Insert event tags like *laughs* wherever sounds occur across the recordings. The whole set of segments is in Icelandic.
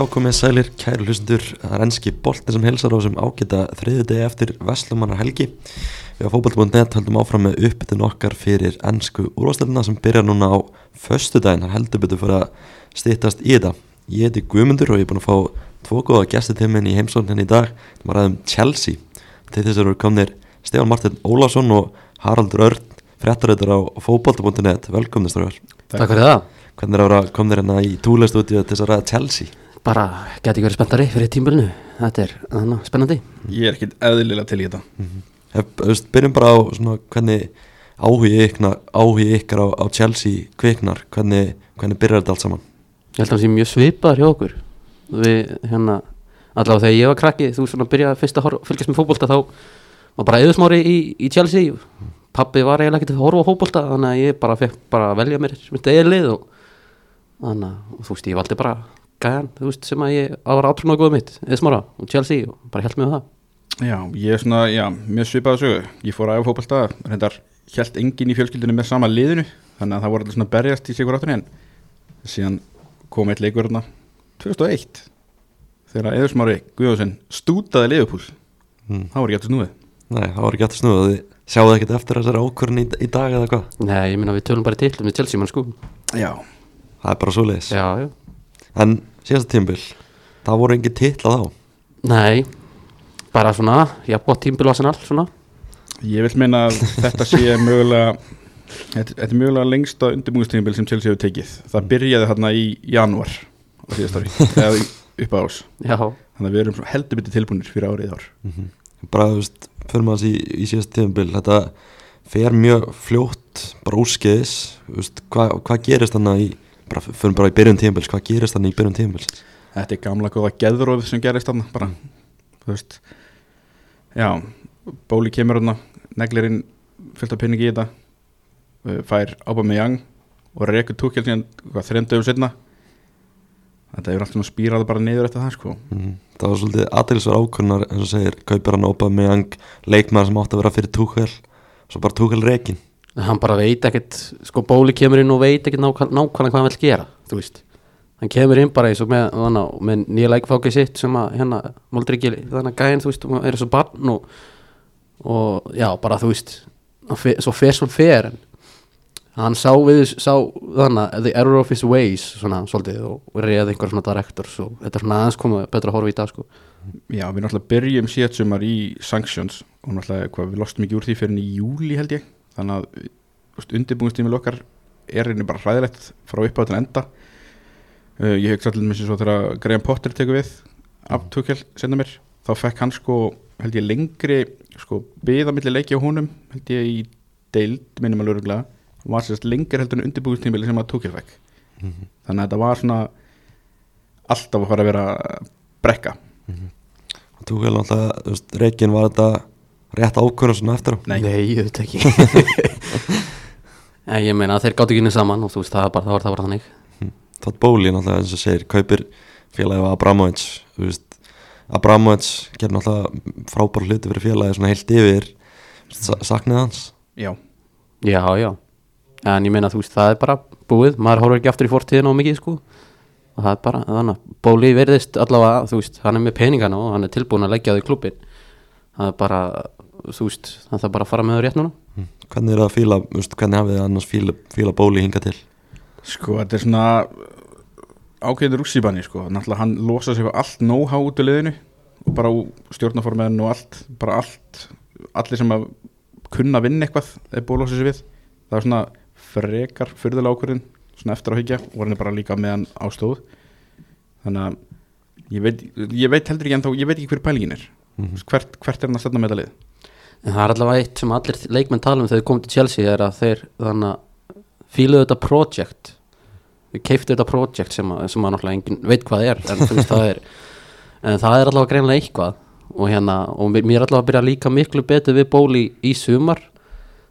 Já, komið sælir, kæru hlustundur, það er ennski boltin sem helsar á sem ágæta þriði degi eftir Vestlumannar helgi. Við á fókbalt.net höldum áfram með uppbytun okkar fyrir ennsku úrvastelina sem byrjar núna á föstu daginn, það heldur betur fyrir að stýttast í þetta. Ég heiti Guðmundur og ég er búin að fá tvo góða gæsti til minn í heimsókn henni í dag, það var aðeins Chelsea. Til þess eru komnir Stefán Martin Ólásson og Haraldur Örn, frettaröður á fókbalt.net. Velkomnir strafgar. Takk fyrir það. Hvernig er að komnir hérna í túlestúdíu til þess að ræða Chelsea? Bara geti ekki verið spenntari fyrir tímbilinu. Þetta er þannig spennandi. Ég er ekkit eðlilega til í þetta Hef, veist, byrjum bara á svona hvernig áhugi ykkar, áhugi ykkar á, á Chelsea kviknar, hvernig, hvernig byrjar þetta allt saman? Ég held að það sé mjög svipaður hjá okkur. Við hérna, allavega þegar ég var krakki, þú svona byrjaði fyrst að horf, fylgjast með fótbolta þá var bara eðusmári í, í Chelsea. Pappi var eiginlega ekkert að horfa á fótbolta þannig að ég bara fekk bara að velja mér mitt eða lið og þannig að þú veist ég valdi bara gæðan þú veist sem að ég að var átrúna góð mitt eðusmára og Chelsea og bara held mig með það. Já, ég er svona, já, mjög svipaða sögu Ég fór að æfa fótbolta, reyndar Hjælt enginn í fjölskyldinu með sama liðinu Þannig að það voru allir svona berjast í sigur áttunni En síðan kom eitt leikur hérna 2001 Þegar Eðursmári Guðjóðsson stútaði liðupúl Mm. Það voru eftir snúið Nei, það var ekki aftur snúið, þið sjáðu ekkert eftir þessari ákvörðin í, í dag eða hvað? Nei, ég minna við tölum bara til með Chelsea mann sko. Já, Það er bara svo leiðis. Já, já. En síðasta tímbil, það voru engin titla þá. Nei, bara svona, já, gott tímbil Arsenal, svona. Ég vil meina að þetta sé mögulega Þetta þetta er mögulega lengsta undirbúinstíðinbil sem Chelsea hefur tekið. Það byrjaði hérna í janúar á síðast ári *laughs* Eða í- upp á ás Já, Þannig að við erum heldur bytti tilbúinir fyrir árið ár. Bara, þú veist, fyrir maður í, í síðasta tímbil, þetta fer mjög fljótt, bara úrskeiðis, þú veist, hvað hva gerist þannig í, bara fyrir bara í byrjun tímbils, hvað gerist þannig í byrjun tímbils? Þetta er gamla góða geðróð sem gerist þarna bara, þú veist Já, Bóli kemur þarna neglir inn fullt af pinningi í þetta uh, fær ábæð með Young og rekur túkjál síðan þremdöfum setna Þetta hefur alltaf svona spýrað bara niður eftir það sko Mm. Það var svolítið aðeinsvar ákvörðunar, eins og segir, kaupir hann ópað með ang leikmaður sem átti að vera fyrir Túkel, svo bara Túkel reikin. Hann bara veit ekkert sko Bóli kemur inn og veit ekkert nákvæm, nákvæmlega hvað hann vil gera, þú veist. Hann kemur inn bara eins og með, að- með nýja leikfákið sitt sem að hérna Moldri ekki, þannig að gæðin, þú veist, er svo barn og, og já, bara þú veist fer, svo fer svo fer hann sá við, sá þannig að the error of his ways svona svolítið og, reyði einhver svona directors og þetta er svona aðeins komið betra að horfa í dag sko. Já, við náttúrulega byrjum síðan sumar í sanctions og náttúrulega hvað, við lostum ekki úr því fyrir í júli held ég þannig að undirbúinstímil okkar er einnig bara hræðilegt frá uppá til enda. Uh, ég hef allir sér svo þegar Graham Potter tekur við af Tuchel senda mér þá fekk hann sko held ég lengri sko byða milli leiki á honum held ég í deild minnum alveg öruglega var sérst lengri heldur en undirbúinstímil sem að Tuchel fekk. Þannig að þetta var svona alltaf að fara að vera brekka. Túkel náttúrulega, þú veist, reikin var þetta rétt ákvörðun svona eftir á. Nei. Nei, ég veit ekki. *laughs* En ég meina þeir gátt ekki inn saman og þú veist það var bara, það var, það var þannig. Todd Bowley náttúrulega eins og segir kaupir félagi af Abramovic Abramovic gerir náttúrulega frábær hluti fyrir félagi svona heilt yfir. Sa saknið hans? Já, Já, já. En ég meina þú veist það er bara búið. Maður horfir ekki aftur í fortíðin á mikið sko. Og það er bara þannig að Bóli verðist allavega þú veist hann er með peningana og hann er tilbúin að leggja það í klubbin það er bara þú veist það er bara að fara með það rétt núna Hm. hvernig er það að fíla, þú veist, hvernig hafið þið annars fíla, fíla Bowley hinga til Sko, þetta er svona ákveðin rússibanni, sko. Náttúrulega hann losa sig fyrir allt know-how út í liðinu og bara stjórnaformiðan og allt, bara allt, allir sem að kunna vinna eitthvað er búið að losa sig við. Það er svona frekar fyrðulega ákveðin, svona eftir að hyggja og hann er bara líka með hann ástóð. Þannig að ég veit, ég veit heldur ekki ennþá, ég veit ekki hver pælingin er. Mhm. Hvert, hvert er hann að stefna með þetta lið? En það er allavega eitt sem allir leikmenn tala um þegar þeir komið til Chelsea er að þeir þannig að fíluðu þetta project. Við keiftu þetta project sem að, sem að náttúrulega enginn veit hvað er en það er *laughs* en það er allavega greinlega eitthvað. Og hérna, og mér mér er allavega að byrja að líka miklu betur við bóli í sumar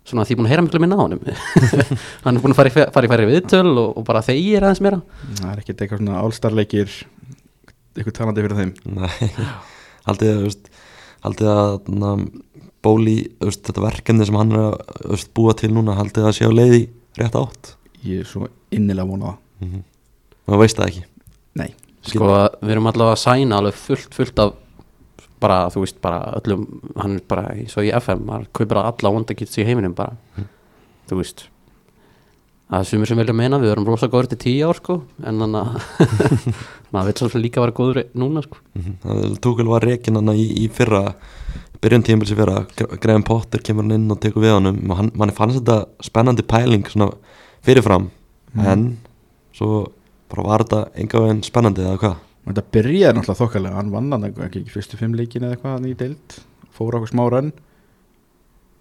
svona því ég er búin að heyra miklu minna á honum. *laughs* Hann er búin að fara í, færi viðtöl og, og bara þegir aðeins meira. Það er ekkert eitthvað svona allstarleikir, eitthvað talandi fyrir þeim. Nei, *laughs* haldið að, að veist, þetta verkefni sem hann er að búa til núna, haldið að sé á leiði rétt átt? Ég er svo innilega vonað mm -hmm. og veist það ekki? Nei, Sko, við erum allavega að sæna alveg fullt, fullt af bara, þú veist, bara öllum hann er bara, og í FM maður kaupir alla wondakits í heiminum bara. Þú veist það er sumir sem vilja meina, við erum rosa góður til tíu ár sko, en þannig að *laughs* maður veit svo sem líka að vera góður núna sko. Það tók alveg að reikin hann í, í fyrra byrjun tímbil sem fyrra Graham Potter kemur hann inn og tekur við honum og hann, mann fannst þetta spennandi pæling svona fyrirfram en svo bara var þetta enga veginn spennandi eða hvað? Og þetta byrjaði náttúrulega þokkalega hann vann hann ekki, fyrstu fimm leikin eða eitthvað hann í deild, fór okkur smá rönn.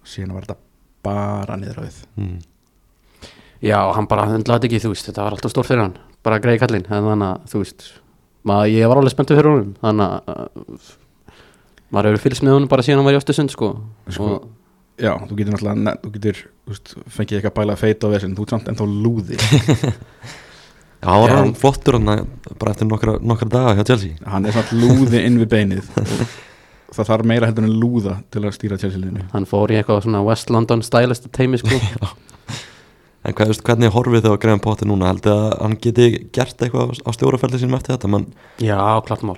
Síðan var þetta bara niður á við mm. Já, hann bara höndlaði ekki, þú veist, þetta var alltaf stór fyrir hann bara greiði kallinn, en þannig að þú veist, maður, ég var alveg spenntur fyrir honum þannig að maður hefur fylgst með honum bara síðan hann var í Östersund sko, Sko, og já, þú getur náttúrulega þú getur, þú veist, fengið eitthvað bæla feit á þessu en þú ert samt ennþá lúði. *laughs* Já, hann var hann flottur hann bara eftir nokkra, nokkra daga hjá Chelsea? Hann er samt lúði inn við beinið. Það þarf meira heldur en lúða til að stýra Chelsea-liðinu. Hann fór í eitthvað svona West London stylist teimi sko. *laughs* En hvað, veist, hvernig horfið þið á Graham Potter núna? Heldur að hann geti gert eitthvað á stjóraferði sínum eftir þetta? Man, Já, klart mál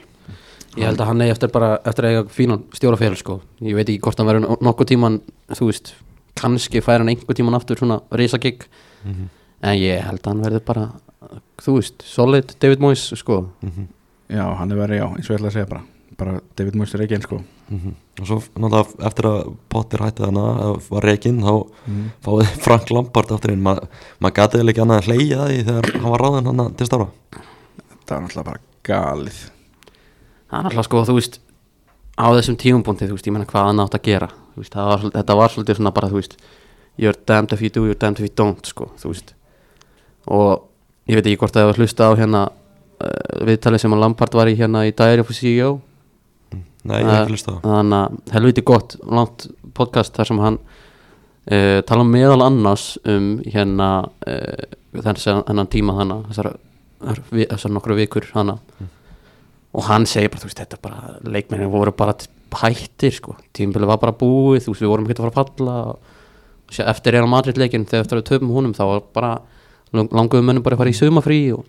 Ég held að hann eigi eftir bara eftir að eiga fínan stjórafél sko. Ég veit ekki hvort hann verður nokkuð tíman þú veist, kannski fær hann einhver tíman aftur svona risagigg Mhm. en ég held að hann verður bara þú veist, solid David Moyes sko. mm já, hann er verið, já, eins og ég ætla að segja bara bara David Moyes er ekki einn sko og svo náttúrulega eftir að Potter hætti þarna eða var reikinn þá mm. fáið *laughs* Frank Lampard aftur inn Ma- maður gati eða ekki annað að hleyja því þegar hann var ráðinn hann til starfa það var náttúrulega bara galið Það er alltaf sko, þú veist á þessum tímumbúndi, þú veist, ég menna hvað hann átt að gera. Veist, var, þetta var svolítið svona bara, þú veist you're damned if you do, you're damned if you don't sko, þú veist. Og ég veit ekki hvort það hefur hlusta á hérna uh, viðtalið sem að Lampard var í hérna í Diary of a CEO Nei, ég hef ekki hlust á. þannig að helviti gott langt podcast þar sem hann uh, tala meðal annars um hérna uh, þessar hennan tíma þannig þessar, þessar, nokkru vikur þannig og hann segir bara þú veist þetta er bara leikmennin voru bara hættir sko. Tímabilið var bara búið þú veist við vorum ekki að fara að falla. Og sé- eftir Real Madrid leikin þegar eftir að töfum húnum þá var bara languðum mönnum bara að fara í sumafrí og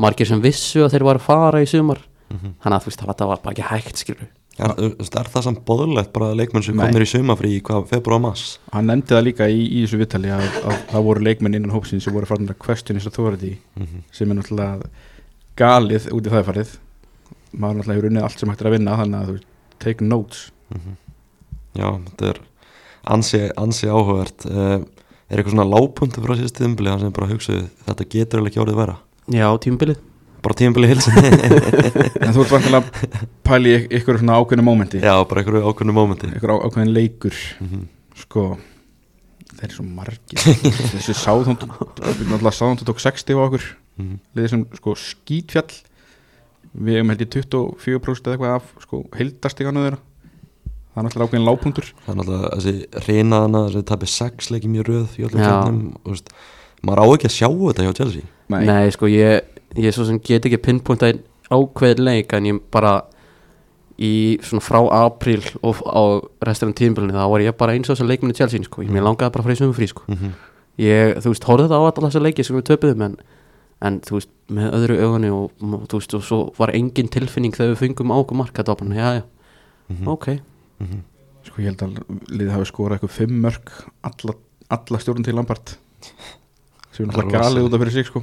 margir sem vissu að þeir var að fara í sumar. Mhm. þannig að þú veist það var bara ekki hægt skilur Er, þú veist, er það samt boðlegt bara að leikmenn sem Nei. komnir í sumafrí í hvað, februar og mars? Hann nefndi það líka í, í þessu vittali að, að það voru leikmenn innan hópsins sem voru maður náttúrulega hefur unnið allt sem hægt er að vinna þannig að þú take notes. Já, þetta er ansi, ansi áhugavert. Uh, Er eitthvað svona lágpuntu frá síðust tíðumbili sem bara hugsaðu þetta getur alveg ekki orðið vera Já, tímabilið. Bara tíðumbili hilsin *laughs* en þú ert vantilega að pæli ykkur svona ákveðinu mómenti. Já, bara einhverju ákveðnu mómenti. Ykkur á, ákveðin leikur. Mhm. sko þeir eru svo margir. Þessi sáðhónd náttúrulega sáðhónd tók 60 á okkur. Mhm. liðið sem sko skítfjall við hefum held ég 24% eða eitthvað af sko heildastiganu þeirra það er náttúrulega ákveðin lágpuntur Það er náttúrulega þessi reynaðana þessi tapir sex leikið mjög röð í öllum veist, maður á ekki að sjá þetta hjá Chelsea Nei. Nei, sko, ég, ég svo sem get ekki pinpointa einn ákveðin leik en ég bara í svona frá april og á resturinn tímabilinu þá var ég bara eins og þessar leikminni Chelsea sko. ég mér langaði bara að fara í sumufrí sko. mm -hmm. ég, þú veist, horfði það á alla þessar leiki sem við töpuðum en, en þú veist, með öðru augunni og, þú veist, og svo var engin tilfinning þegar við fengum á okkur marka var bara, já, já, Mhm. ok. Sko ég held að liðið hafi skorað eitthvað fimm mörg alla, alla stjórn til Lampart sem er náttúrulega galið út af fyrir sig sko.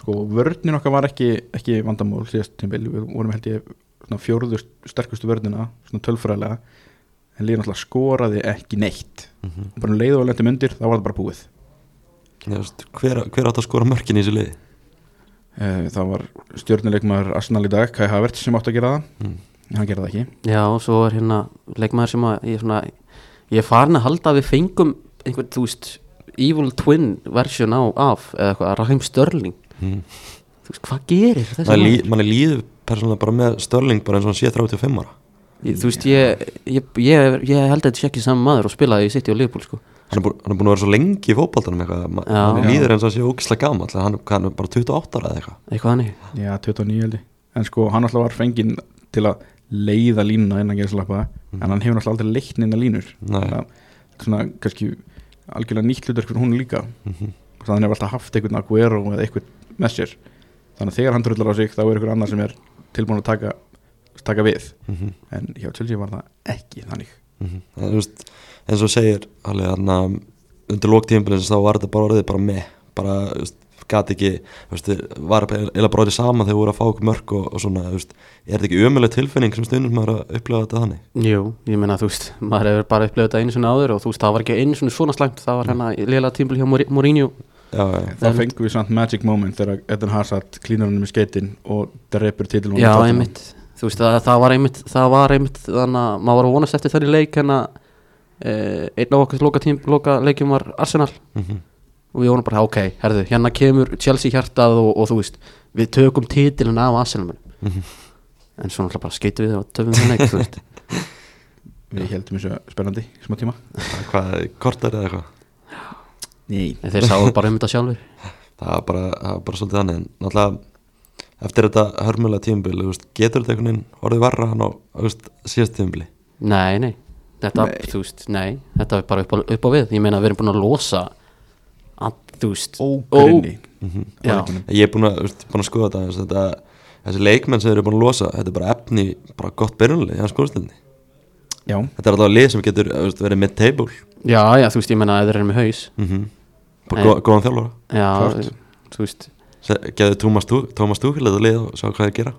Sko vörnin okkar var ekki, ekki vandamál síðast tímbil, við vorum held ég fjóruðu sterkustu vörnina svona tölfræðilega. En liðið náttúrulega skoraði ekki neitt. Mhm. bara um leið og lendum undir, þá var það bara búið veist, hver, hver átt að skora mörkin í þessu liði Eh, það var stjórnuleikmaður Arsenal í dag, Kai Havertz sem átti að gera það mm. en hann gerði það ekki Já, og svo er hérna leikmaður sem að ég, er svona, ég er farin að halda að við fengum einhvern, þú veist, evil twin version á, af, eða eitthvað, Raheem Störling Mm. þú veist, hvað gerir þessi Man, maður? lí, man er líður persónulega bara með Störling bara eins og hann sé 35 ára þú veist, ég, ég, ég, ég held að þetta sé ekki saman maður og spilaði í City og Liverpool sko. Hann er, búin, hann er búin að vera svo lengi í fótbaltanum eitthvað. Hann líður eins og hann sé ógislega gamall. Hann, hann er bara 28 ára eða eitthvað. Eitthvað hannig Já, 29 held ég. En sko, hann alltaf var fenginn til að leiða línuna innan gerðslappa Mhm. En hann hefur alltaf aldrei leitt neina línur. Að er Svona, kannski algjörlega nýtt hlutverk fyrir hún líka. Mm -hmm. Þannig hann hefur alltaf haft einhvern Aguero eða einhvern með sér. Þannig að þegar hann trullar á sig þá er ykkur annar sem er tilbúin að taka, taka við. Mhm. en hjá Chelsea var það ekki þannig. Mhm. En, þú veist, eins og þú segir alveg undir lóktíðinbilins þá var þetta bara orðið bara með bara, þú gat ekki þú veist, var eða bara orðið sama þegar voru að fá okkur mörg og, og svona, þú veist, er þetta ekki ömuleg tilfinning sem stundum maður að upplega þetta þannig? Jú, ég meina þú veist, maður hefur bara upplifað þetta einu svona áður og þú veist, það var ekki einu svona svona slæmt það var hérna lélega tímbil hjá Mourinho- já, já, þá En- fengum við samt magic moment þegar Eden Hazard klínur hann með skeitin og einmitt, þú veist, það, það var einmitt það var einmitt, þannig að maður var að vonast eftir þenni leik hérna eh, einn af okkar loka, tím, loka leikjum var Arsenal. Mhm, og við vonum bara, ok, herðu, hérna kemur Chelsea hjartað og, og þú veist við tökum titilin af Arsenal mhm. en svo náttúrulega bara skeitum við og töfum við leik, þú veist. *laughs* Við heldum þessu spennandi smá tíma. *laughs* Hvað, kortar eða eitthvað? Nei. en þeir sáu bara um þetta sjálfur *laughs* það var bara, það var bara svolítið þannig. En náttúrulega eftir þetta hörmulega tímbil getur þetta einhvern veginn orðið varra hann á síðast tímbili Nei, nei, þetta, Nei. þú veist, nei þetta er bara upp á, upp á við, ég meina við erum búin að losa að, þú veist ógrunni Já, ég er búin að, búin að skoða þetta, aðeins, þetta þessi leikmenn sem þeir eru búin að losa þetta er bara efni, bara gott byrjunlega í hans skóðstilni já, þetta er alltaf lið sem getur veist, verið mid-table já, já, þú veist, ég meina að þeir eru með haus. Mm bara Nei. góð, góðan þjálfara. Já, Klárt. þú veist. Getur Tómas Tú- Tómas Túkil þetta lið og sjá hvað þeir gera.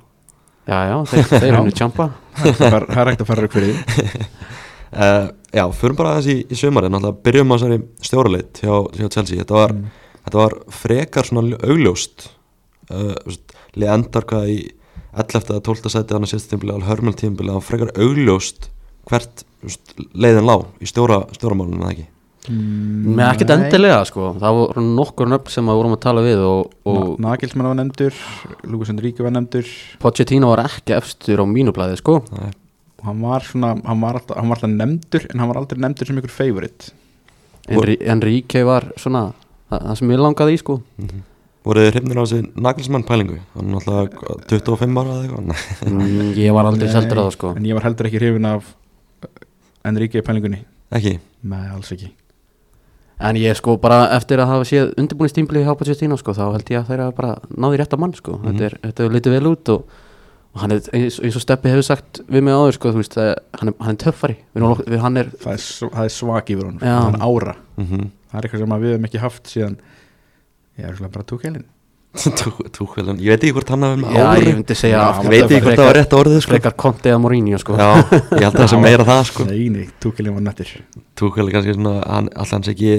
Já, já, þeir, þeir eru nú *laughs* tjampa. Það er það er hægt að fara upp fyrir *laughs* uh, já, förum bara aðeins í, í sömarinn náttúrulega byrjum á þessari stjóraleit hjá, hjá Chelsea. Þetta var, þetta var frekar svona augljóst uh, þú veist, lið endar hvað í 11. eða 12. seti hann að sérst tímbili alveg hörmjöld tímbili það var frekar augljóst hvert leiðin lá í stjóra, stjóramálunum eða ekki? Með ekkert endilega, sko. Það voru nokkur nöfn sem að vorum að tala við og, og og Nagelsmann var nefndur Lukas Enrique var nefndur. Pochettino var ekki efstur á mínublaði, sko. Er og hann var svona, hann var alltaf, hann var alltaf nefndur en hann var aldrei nefndur sem ykkur favorite. Enri, Enrique var svona það, það sem ég langaði í, sko. Voruð þið hrifnir á þessi Nagelsmann pælingu? Hann er náttúrulega 25 ára eða eitthvað Nei. mm, Ég var aldrei seldur að það, sko. en ég var heldur ekki hrifin af Enrique pælingunni. Ekki? Með alls ekki. En ég sko bara eftir að hafa séð undirbúinistímbli hjá Pochettino sko þá held ég að þeir hafa bara náði rétt að mann sko. Mhm. þetta er, þetta er litið vel út og, og hann er eins, eins og Steppi hefur sagt við mig áður sko þú veist hann er, hann er töffari. Við, hann er það er, sv- er svak yfir honum Já. hann ára, mm það er eitthvað sem við hefum ekki haft síðan ég er svona bara tókelin *laughs* Túkvelin, ég veit ekki hvort hann hafi með já ég myndi segja Já, að ég veit ekki hvort það var rétt orðið sko. frekar Conte eða Mourinho sko. Já, ég held að það sé meira það sko. nei, nei, tókelin var nettir Túkvelin kannski svona hann, alltaf hans ekki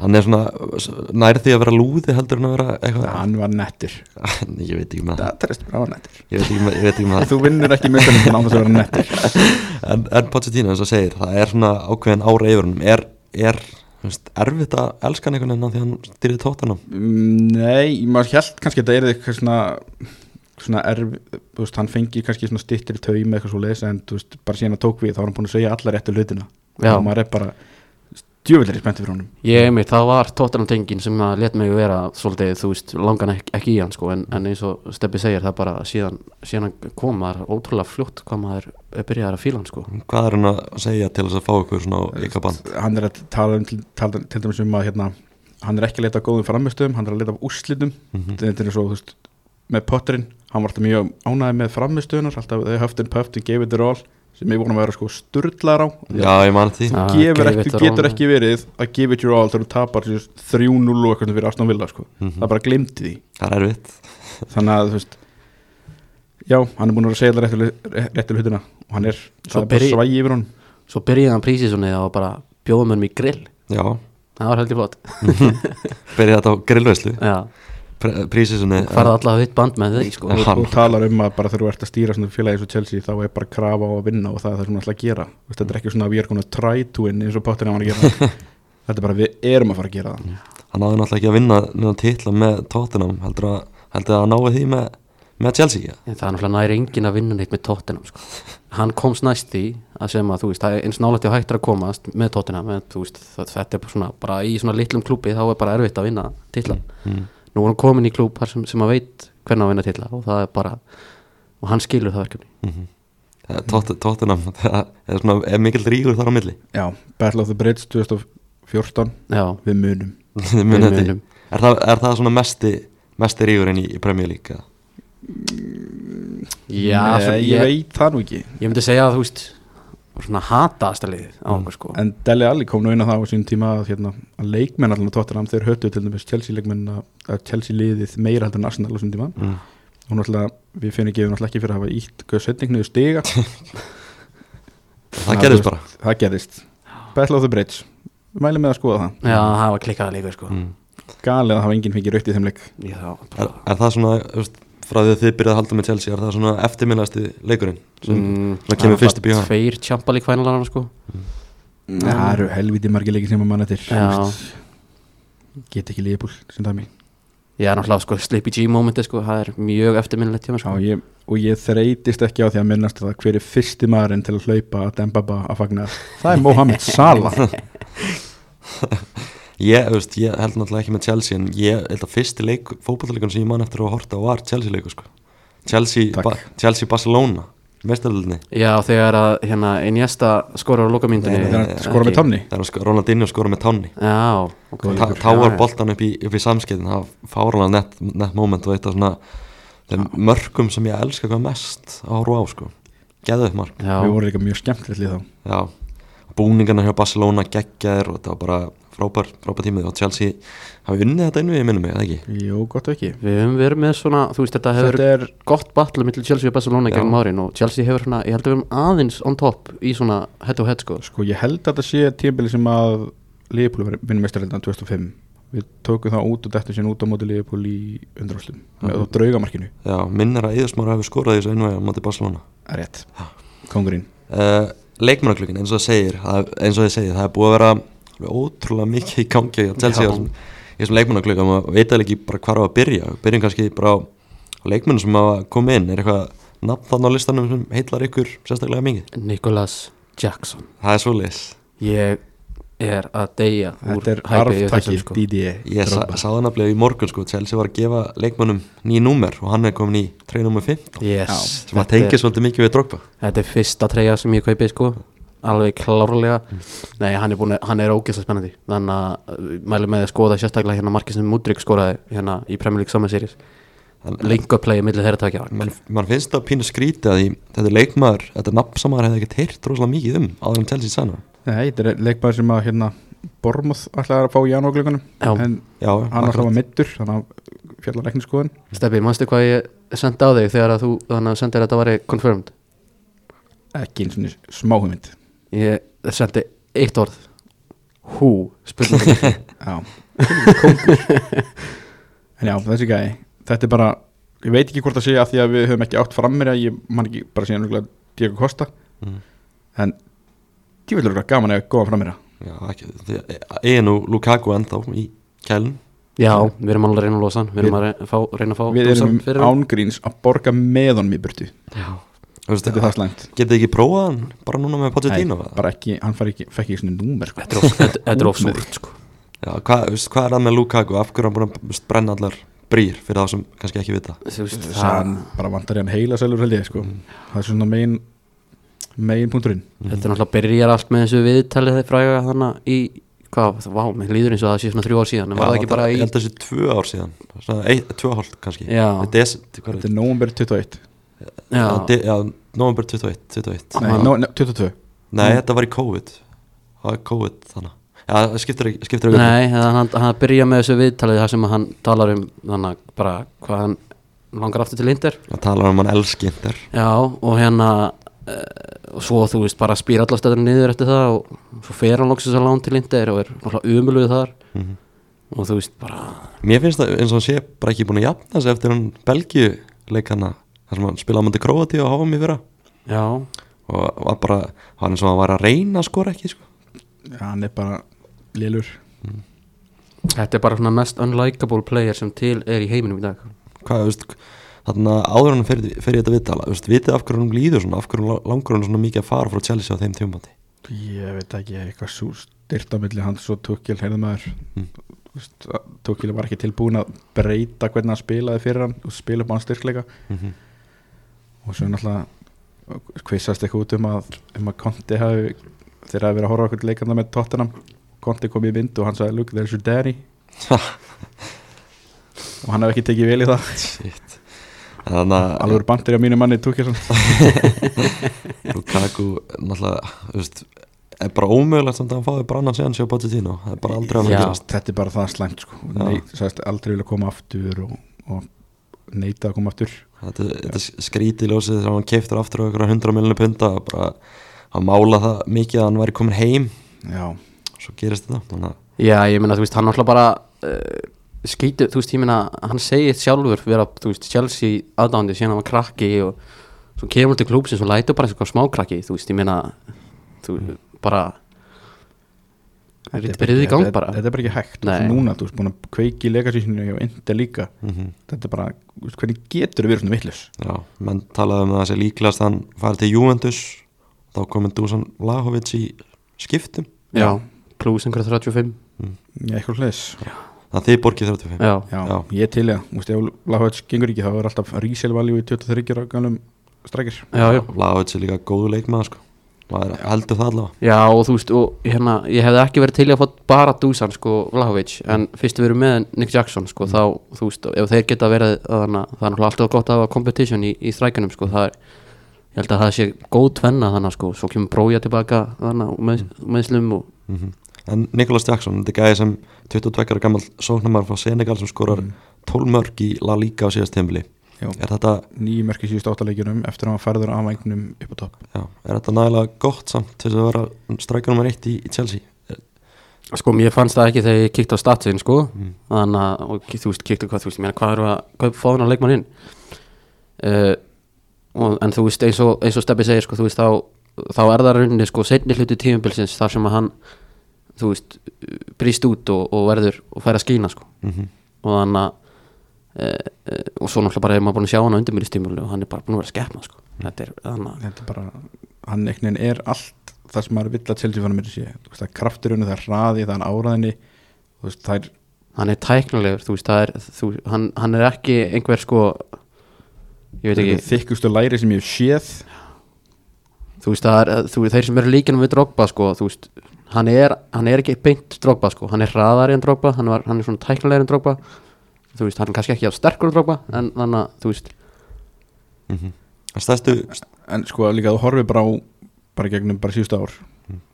hann er svona nær því að vera lúði heldur en að vera eitthvað. Hann var nettir, *laughs* ég veit ekki með það. Það trist bara var nettir ég veit ekki með, ekki með það. Þú vinnur ekki myndunum án þess að vera nettir *laughs* en, en Pochettino eins og segir það er svona ákveðin ára yfir hann er, er veist, erfitt að elska hann einhvern veginn af því hann styrði tóttanum Mm, Nei, maður held kannski að þetta er eitthvað svona svona erf, þú veist, hann fengi kannski svona stittir í taumi eitthvað svo leis en þú veist, bara síðan að tók við þá var hann búin að segja alla réttu hlutina. Já. og maður er bara djöfellir spenntið fyrir honum. Ég einmitt það var tóttanum tengin sem að let mig vera svolítið þú veist langan ekki, ekki í hann sko en, en eins og Steppi segir það bara síðan, síðan kom maður ótrúlega fljótt hvað maður er byrjaðar að fíla hann sko. Hvað er hann að segja til þess að fá ykkur svona ykkar band hann er að tala um til, tala, til dæmis um að hérna, hann er ekki að leita af góðum framistöðum hann er að leita af úrslitum. Mhm. þetta er svo, þú veist, með Potterinn hann var alltaf mjög ánæði með framistöðunar alltaf sem ég vorum að vera sko sturlar á. Já, ég man því. Já, gefur gave ekki, þú getur ekki verið að give it your all þegar þú tapar þú veist, 3-0 og eitthvað fyrir Aston Villa sko. Mhm. það bara glimti því. Það er erfitt. *laughs* Þannig að þú veist já, hann er búin að segja það réttu, réttu hlutina. Og hann er, Svo það er bara svægi yfir hann svo byrjaði hann prísísunni og bara bjóðum hann í grill. Já, það var heldur flott. *laughs* Byrjaði þetta á grillveislu. Já prísisunni farði alltaf hitt band með því sko og, og talar um að bara þegar þú ert að stýra félagi eins og Chelsea þá er bara krafa á að vinna og það er það sem hann ætla að gera Þú þetta er ekki svona að við erum konar try to win eins og Potter var að gera *laughs* þetta er bara við erum að fara að gera það hann náði náttúrulega ekki að vinna neina titla með Tottenham heldur að, heldur að hann náði því með, með Chelsea ja. En það er náttúrulega næri engin að vinna neitt með Tottenham sko. Hann komst næst því að sem að þú veist, það er eins nálægt og hægt er að komast með Tottenham, en þú veist, þetta er bara svona, bara í svona litlum klúbi þá er bara erfitt að vinna titla. mm. Nú er hann komin í klúb sem, sem að veit hvernig að vinna titla og það er bara, og hann skilur það verkefni. mm Tot, Tottenham *laughs* það er, svona, er mikill ríkur þar á milli já, Battle of the Bridge 2014 Já, við munum *laughs* við munið þetta. munum. er, það, er það svona mesti mest er ígurinn í, í Premier League eða? Já, Nei, svo, ég, ég, veit það nú ekki ég myndi segja að þú veist svona hataðasta liðið á okkur sko. En Dele Alli kom nú inn á það á sín tíma að, hérna, að leikmenn allan á Tottenham þeir höttu til dæmis Chelsea leikmenn að Chelsea liðið meira heldur en Arsenal á sín tíma. Mm. og náttúrulega við finnum ekki ekki fyrir að hafa ítt gauð setning niður stiga. *laughs* Það gerðist bara. Það gerðist. Battle of the Bridge mælum með að skoða það. Já, það var klikkaða leikur sko. Mm. galið að hafa enginn fengið raukt í þeim leik. Þá er, bara er það svona þú veist, frá því að þið byrjaði að halda með Chelsea er það svona eftirminnilegasti leikurinn sem mm, kemur fyrst í hugann? Tveir Champa League finalarna sko það eru helviti margir leikir sem að mann eftir Já. þú veist. get ekki líðbúl sem dæmi Já, náttúrulega sko Sleepy G momenti sko Það er mjög eftirminnilegt hjá mér Já, sko ég, og ég þreytist ekki á því að minnast það hver er fyrsti maðurinn til að hlaupa að Dembaba að fagna það er Mohamed Salah *laughs* *laughs* ég, veist, ég held náttúrulega ekki með Chelsea en ég held að fyrsti leik fótballleikun sem ég man eftir að horta var Chelsea leikur sko. Chelsea, Takk. ba Chelsea Barcelona mestaröldinni Já, þegar að hérna Iniesta skorar á nei, hann skora með tanni það sko, Ronaldinho skora með tánni Já, ok. Góð Ta leikur. táar boltan upp í, í samskeitin það fáralega nett, nett moment og eitt af svona þeim mörgum sem ég elska hvað mest að horfa á sko. Geðuð mark, Já, við vorum líka mjög skemmtilegt lið þá. Já. Búningarna hjá Barcelona geggjaðir og þetta var bara frábær, frábær tímið og Chelsea hafi unnið þetta innu, ég minnum mig, eða ekki? Jú, gott og ekki. Við höfum verið með svona Þú veist, þetta hefur Þetta er, gott battle millir Chelsea og Barcelona Já. gegnum árin og Chelsea hefur svona, ég held að við erum aðeins on top í svona head to head sko. Sko, ég held að þetta sé tímbili sem að Liverpool vinnum mestareldan 2005 Við tókum það út og dettum sín út á móti Liverpool í undrarústum með Mhm. á draugamarkinu. Já, minn er að Eðusmára hefur skorað í þessu einu vega á móti Barcelona. Það rétt, kongurinn leikmannaklukkin eins og það segir það, eins og þið segir, það er búið að vera ótrúlega mikið í gangi. Á Chelsea Já. í þessum- leikmannaklukka og maður veit alveg ekki bara hvar á að byrja. Byrjum kannski bara á, á leikmannum sem hafa komið inn. Er eitthvað nafn þannig á listanum sem heitlar ykkur sérstaklega mikið? Nicholas Jackson. Það er svoleiðis. Ég er að deyja úr Þetta er þessum, sko. DDE ég sa, Drogba. sá það nafnilega í morgun sko. Chelsea var að gefa leikmannum ný númer og hann er komin í 3 nummer 15 yes, sem að tengja svolítið mikið við Drogba. Þetta er fyrsta treyja sem ég kaupi sko alveg klárlega. Mm. nei, hann er, búin, að- hann er ógeðslega spennandi. Þannig að uh, mælum með að skoða sérstaklega hérna markið sem Mudrik skoraði hérna í Premier League Summer Series. Þannig- link up play millir þeirra takja mann man finnst það pínu skrítið að þetta er leikmaður, þetta nafnsamar hefði ekkert heyrt rosalega mikið um áður en Chelsea sann Nei, þetta er leikmaður sem að hérna Bormuth ætlaði að fá í janúarglögunum Já. en já, hann alltaf var middur þannig að fjallar ekki skoðun Steppi, manstu hvað ég sendi á þig þegar að þú þannig að sendir að þetta væri confirmed? Ekki eins og smá hugmynd ég sendi eitt orð. Hú, spurning. *laughs* Já, kongur En já, þessi gæði Þetta er bara, ég veit ekki hvort það sé að því að við höfum ekki átt frammir að ég man ekki bara síðan örugglega Diego Costa. Mm. en ég vil vera gaman að góða frammir já, ekki, því eigin nú Lukaku ennþá í kælun já, við erum alveg að reyna að losa hann. Við erum að reyna að fá, að Við erum ángríns að borga með honum í burtu. Já, Þetta er það slæmt getið ekki prófað hann bara núna með Pochettino Nei, eða? bara ekki, hann fari ekki, fekk ekki svona númer sko. þetta er of- þetta- þetta er of Út með súrt sko. já, hvað, hvað er það með Lukaku? Af hverju er hann búin að brenna allar brýr fyrir það sem kannski ekki vita? Það hann bara vantar í hann heila selur held ég sko. Það er svona megin megin punkturinn. Þetta er náttúrulega byrjar allt með þessu viðtalið þegar fræga þannig í hvað, vá, mér líður eins og það sé svona þrjú ár síðan en var það ekki bara í ég held þessi tvö ár síðan. Svona eitt, tvö hálft kannski. Þetta er nómber 21 já, já, já november 21, 21. Nei, Hann- no, no, 22 nei, þetta var í COVID. Það var COVID þannig já, það skiptir ekki, nei, hann, hann, hann byrja með þessu viðtalið þar sem hann talar um þannig bara hvað hann langar aftur til Inder það talar um hann elskindar já, og hérna uh, og svo þú veist bara spýr allar stöður niður eftir það og svo fer hann loksins að lán til Inder og er náttúrulega umuluð þar. Mhm. og þú veist bara Mér finnst það eins og hann sé bara ekki búin að jafna sig eftir hann Belgíu leikana þar sem hann spilaði mútið Króati og háum í fyrra já, og var bara, hann var að reyna að skora ekki sko. Já, hann er bara lélur þetta er bara svona mest unlikable player sem til er í heiminum í dag hvað, þú veist, þarna áður hann fyrir, fyrir þetta viðtala, þú veist, vitið af hverju hann líður svona, af hverju hann langur hann svona mikið að fara frá Chelsea á þeim tjómandi Ég veit ekki, eitthvað svo styrt á milli hans og Tukil heyrðum maður Mm. mm. Tukil var ekki tilbúin að breyta hvernig hann spilaði fyrir hann og spila upp á hann styrkleika mm -hmm. Og svo náttúrulega kvissast eitthvað út um að, um að Conti hafi þeir hafi verið að horfa okkur leikanda með Tottenham. Conti kom í mynd og hann sagði look there's your daddy. *laughs* Og hann hef ekki tekið vel í það. Shit. Alveg bandir á mínu manni Tukjason *laughs* Lukaku náttúrulega veist, er bara ómögulegt samt að hann fáið brannan séðan sér Pochettino. Það er bara aldrei að hann þetta er bara það slæmt sko. Nei, sagðist aldrei vilja koma aftur og, og neita að koma aftur þetta, þetta skríti ljósið þegar hann keiftur aftur á einhverja 100 miljonir punta bara að mála það mikið að hann væri komin heim. Já, svo gerist þetta Já, ég meina, þú veist, hann náttúrulega bara uh, skýtur, þú veist, ég meina hann segir sjálfur vera, þú veist, Chelsea aðdándi síðan hann var krakki og svo kemur hann til klúpsins og lætur bara eitthvað smá krakki, þú veist, ég meina þú, bara það er Þetta byrðið í gang þetta- bara. þetta er bara ekki hægt Nei. Nei. núna, þú veist, búin að kveiki í legasísinu og enda líka. Mm þetta er bara, þú hvernig getur það verið svona vittlus já, menn talaði um að það sé líklegast að hann farið til Juventus þá komið Dusan Lahovic í skiptum. Já, pluss einhverja 35 já, eitthvað hlæðis það þið borgið 35 Já, já, Já. ég er til ég, þú veist, ef Lahovets gengur ekki þá er alltaf ríselvaljú í 23 ára gamlum strækir. Já, já. Lahovic er líka góðu leikmaður sko maður heldur það allavega. Já, og þú veist, og hérna, ég hefði ekki verið til að fá bara Dusan, sko, Vlahovic en fyrst við erum með Nick Jackson, sko, þá, þú veist, ef þeir geta verið þannig að það er náttúrulega alltaf gott að hafa competition í, í strækjunum, sko, það er ég held að það sé góð tvenna þannig, sko, svo kemur Brója tilbaka þannig, og með, meðslum og, mm en Nicholas Jackson, þetta er gæði sem 22 ára gammal sóknarmar frá Senegal sem skorar 12 mörg í La Liga á síðast Já. Er þetta, nýjum mörki síðust áttaleikjunum eftir að hann færður af vægnum upp á topp. Já, er þetta nægilega gott samt til þess að vera strækja nummer 1 í, í Chelsea? Sko, mér fannst það ekki þegar ég kíkti á statsin, sko, Mm. þannig að, og þú veist, kíkti hvað, þú veist, meina, hvað eru að, hvað er fáðan að leikmann inn? Uh, og, en þú veist, eins og, eins og Steppi segir, sko, þú veist, þá þá er það rauninni, sko, setni hluti tímabilsins þar sem að hann, þú veist brýst út og, og verður og fær að skína, sko, mm -hmm. og þannig að og svo náttúrulega bara er maður búin að sjá hann á undirmýristímulu og hann er bara búin að vera að skepna, sko. Þetta er, þannig að, þetta er bara, hann veginn er allt það sem maður vill að Chelsea fann að mér sé það er krafturinn, það er hraði, það er áraðinni veist, það er hann er tæknilegur, þú veist, er þú, hann, hann er ekki einhver, sko ég veit ekki, þykkustu læri sem ég hef séð. Þú veist, það er þú, þeir sem eru líkinum við Drogba, sko þú veist, hann er, hann er ekki beint Drogba, sko, hann er hraðari en Drogba hann, var, hann er svona tæknilegur en Drogba þú veist, hann er kannski ekki á sterkur en Drogba en þannig að, þú veist, Mm -hmm. stærstu en sko líka þú horfið bara á bara gegnum bara síðustu ár.